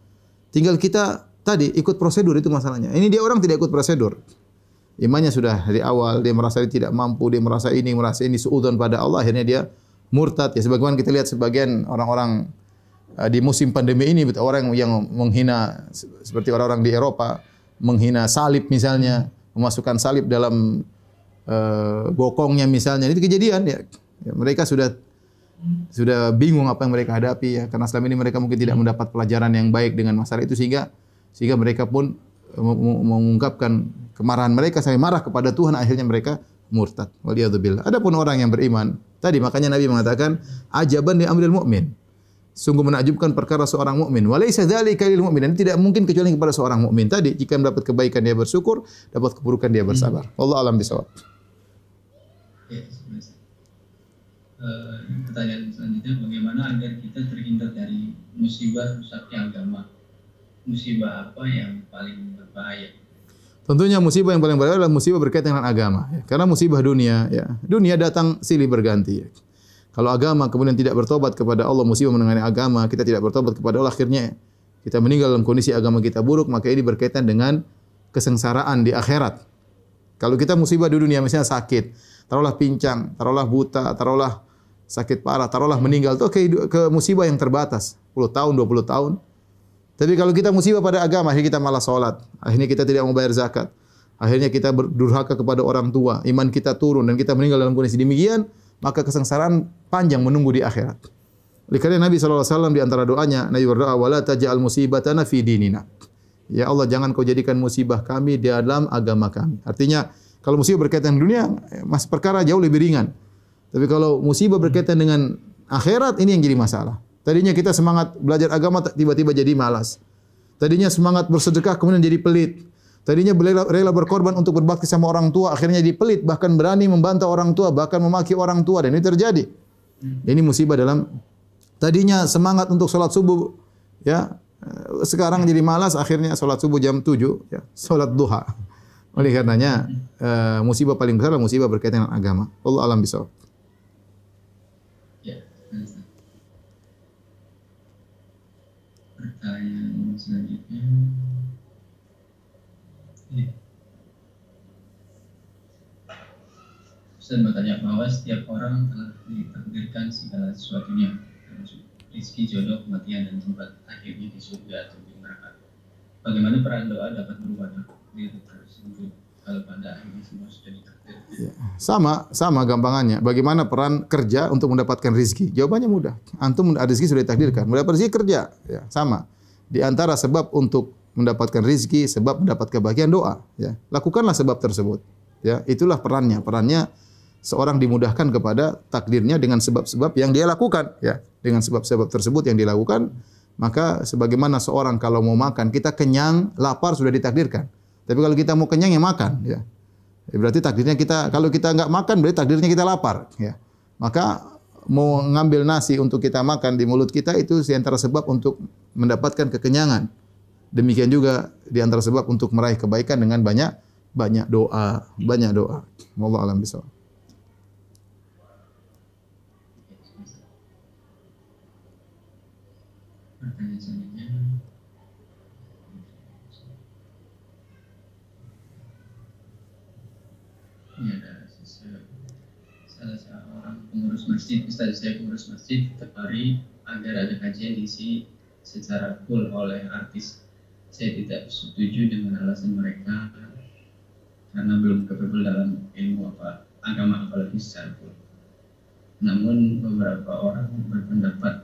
Tinggal kita tadi ikut prosedur itu masalahnya. Ini dia orang tidak ikut prosedur. Imannya sudah dari awal dia merasa dia tidak mampu, dia merasa ini, merasa ini suudzon pada Allah akhirnya dia murtad ya sebagaimana kita lihat sebagian orang-orang Ah, di musim pandemi ini orang yang menghina seperti orang-orang di Eropa menghina salib misalnya memasukkan salib dalam uh, bokongnya misalnya. Itu kejadian ya. ya mereka sudah sudah bingung apa yang mereka hadapi ya. Karena selama ini mereka mungkin tidak mendapat pelajaran yang baik dengan masalah itu sehingga sehingga mereka pun mengungkapkan kemarahan mereka sampai marah kepada Tuhan akhirnya mereka murtad. Waliyadzubillah adapun orang yang beriman tadi makanya Nabi mengatakan ajaban di amril mukmin sungguh menakjubkan perkara seorang mukmin. Walaysa dzalika lil mu'min. Dan tidak mungkin kecuali kepada seorang mukmin. Tadi jika mendapat kebaikan dia bersyukur, dapat keburukan dia bersabar. Hmm. Allah alam bisawab. Ya, uh, pertanyaan selanjutnya bagaimana agar kita terhindar dari musibah rusaknya agama? Musibah apa yang paling berbahaya? Tentunya musibah yang paling berbahaya adalah musibah berkaitan dengan agama. Ya. Karena musibah dunia, ya. dunia datang silih berganti. Ya. Kalau agama kemudian tidak bertobat kepada Allah, musibah mengenai agama, kita tidak bertobat kepada Allah, akhirnya kita meninggal dalam kondisi agama kita buruk, maka ini berkaitan dengan kesengsaraan di akhirat. Kalau kita musibah di dunia, misalnya sakit, taruhlah pincang, taruhlah buta, taruhlah sakit parah, taruhlah meninggal, itu ke, ke musibah yang terbatas, 10 tahun, 20 tahun. Tapi kalau kita musibah pada agama, akhirnya kita malah sholat, akhirnya kita tidak mau bayar zakat, akhirnya kita berdurhaka kepada orang tua, iman kita turun dan kita meninggal dalam kondisi demikian, maka kesengsaraan panjang menunggu di akhirat. Oleh kerana Nabi SAW di antara doanya, Nabi berdoa, وَلَا تَجَعَلْ مُسِيبَتَنَا فِي دِينِنَا Ya Allah, jangan kau jadikan musibah kami di dalam agama kami. Artinya, kalau musibah berkaitan dengan dunia, mas perkara jauh lebih ringan. Tapi kalau musibah berkaitan dengan akhirat, ini yang jadi masalah. Tadinya kita semangat belajar agama, tiba-tiba jadi malas. Tadinya semangat bersedekah, kemudian jadi pelit. Tadinya rela, rela berkorban untuk berbakti sama orang tua, akhirnya dipelit, bahkan berani membantah orang tua, bahkan memaki orang tua. Dan ini terjadi. Ini musibah dalam tadinya semangat untuk sholat subuh, ya sekarang jadi malas, akhirnya sholat subuh jam 7, ya, sholat duha. Oleh karenanya, uh, musibah paling besar adalah musibah berkaitan dengan agama. Allah alam bisa. Ya, pertanyaan selanjutnya. Ustaz bertanya bahwa setiap orang telah ditakdirkan segala sesuatunya rezeki, jodoh, kematian dan tempat akhirnya di surga atau di neraka. Bagaimana peran doa dapat berubah takdir tersebut kalau pada akhirnya semua sudah ditakdirkan? Ya. Sama, sama gampangannya. Bagaimana peran kerja untuk mendapatkan rezeki? Jawabannya mudah. Antum rezeki sudah ditakdirkan. Mendapat rezeki kerja, ya sama. Di antara sebab untuk mendapatkan rizki sebab mendapat kebahagiaan doa ya lakukanlah sebab tersebut ya itulah perannya perannya seorang dimudahkan kepada takdirnya dengan sebab-sebab yang dia lakukan ya dengan sebab-sebab tersebut yang dilakukan maka sebagaimana seorang kalau mau makan kita kenyang lapar sudah ditakdirkan tapi kalau kita mau kenyang ya makan ya, ya berarti takdirnya kita kalau kita enggak makan berarti takdirnya kita lapar ya maka mau ngambil nasi untuk kita makan di mulut kita itu di antara sebab untuk mendapatkan kekenyangan. Demikian juga di antara sebab untuk meraih kebaikan dengan banyak banyak doa, banyak doa. Wallahu alam bisawab. Pertanyaan selanjutnya. Ini ada salah seorang pengurus masjid, Ustaz saya pengurus masjid, setiap hari agar ada kajian diisi secara full oleh artis. Saya tidak setuju dengan alasan mereka karena belum capable dalam ilmu apa agama apalagi secara full. Namun beberapa orang berpendapat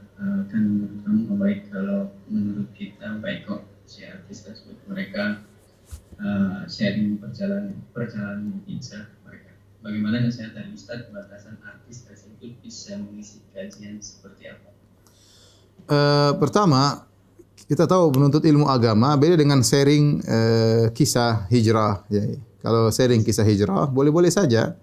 perjalanan perjalanan hijrah mereka. Bagaimana nasihat dari Ustaz batasan artis tersebut bisa mengisi kajian seperti apa? Eh, pertama kita tahu menuntut ilmu agama beda dengan sharing eh, kisah hijrah. Ya. Kalau sharing kisah hijrah boleh-boleh saja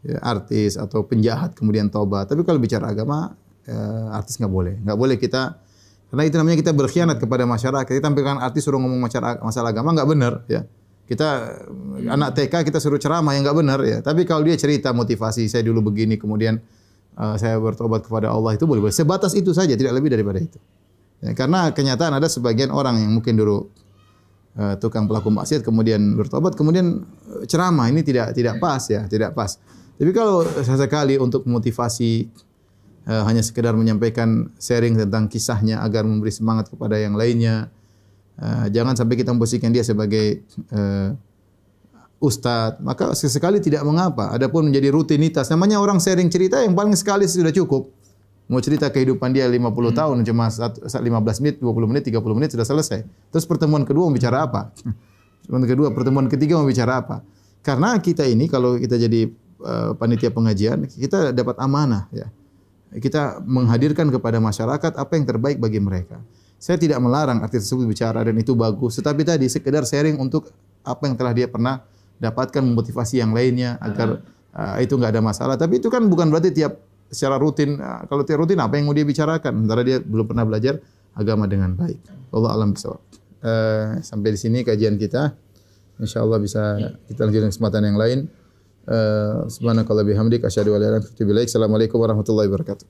ya, artis atau penjahat kemudian taubat. Tapi kalau bicara agama eh, artis nggak boleh. Nggak boleh kita karena itu namanya kita berkhianat kepada masyarakat. Kita tampilkan artis suruh ngomong masalah, masalah agama nggak benar ya. Kita eh, anak TK kita suruh ceramah yang nggak benar ya. Tapi kalau dia cerita motivasi saya dulu begini kemudian eh, saya bertobat kepada Allah itu boleh boleh. Sebatas itu saja tidak lebih daripada itu. Ya, karena kenyataan ada sebagian orang yang mungkin dulu uh, tukang pelaku maksiat kemudian bertobat kemudian uh, ceramah ini tidak tidak pas ya, tidak pas. Tapi kalau sesekali untuk memotivasi uh, hanya sekedar menyampaikan sharing tentang kisahnya agar memberi semangat kepada yang lainnya, uh, jangan sampai kita memposisikan dia sebagai uh, ustaz, maka sesekali tidak mengapa. Adapun menjadi rutinitas, namanya orang sharing cerita yang paling sekali sudah cukup. Mau cerita kehidupan dia 50 hmm. tahun cuma 15 menit, 20 menit, 30 menit sudah selesai. Terus pertemuan kedua mau bicara apa? Pertemuan kedua, pertemuan ketiga mau bicara apa? Karena kita ini kalau kita jadi uh, panitia pengajian, kita dapat amanah ya. Kita menghadirkan kepada masyarakat apa yang terbaik bagi mereka. Saya tidak melarang artis tersebut bicara dan itu bagus, tetapi tadi sekedar sharing untuk apa yang telah dia pernah dapatkan memotivasi yang lainnya agar uh, itu enggak ada masalah. Tapi itu kan bukan berarti tiap secara rutin uh, kalau tiap rutin apa yang mau dia bicarakan sementara dia belum pernah belajar agama dengan baik. Allah alam bisawab. Uh, sampai di sini kajian kita. Insyaallah bisa kita lanjutkan kesempatan yang lain. Uh, subhanakallah bihamdik asyhadu an la ilaha illa anta astaghfiruka wa atubu ilaik. Assalamualaikum warahmatullahi wabarakatuh.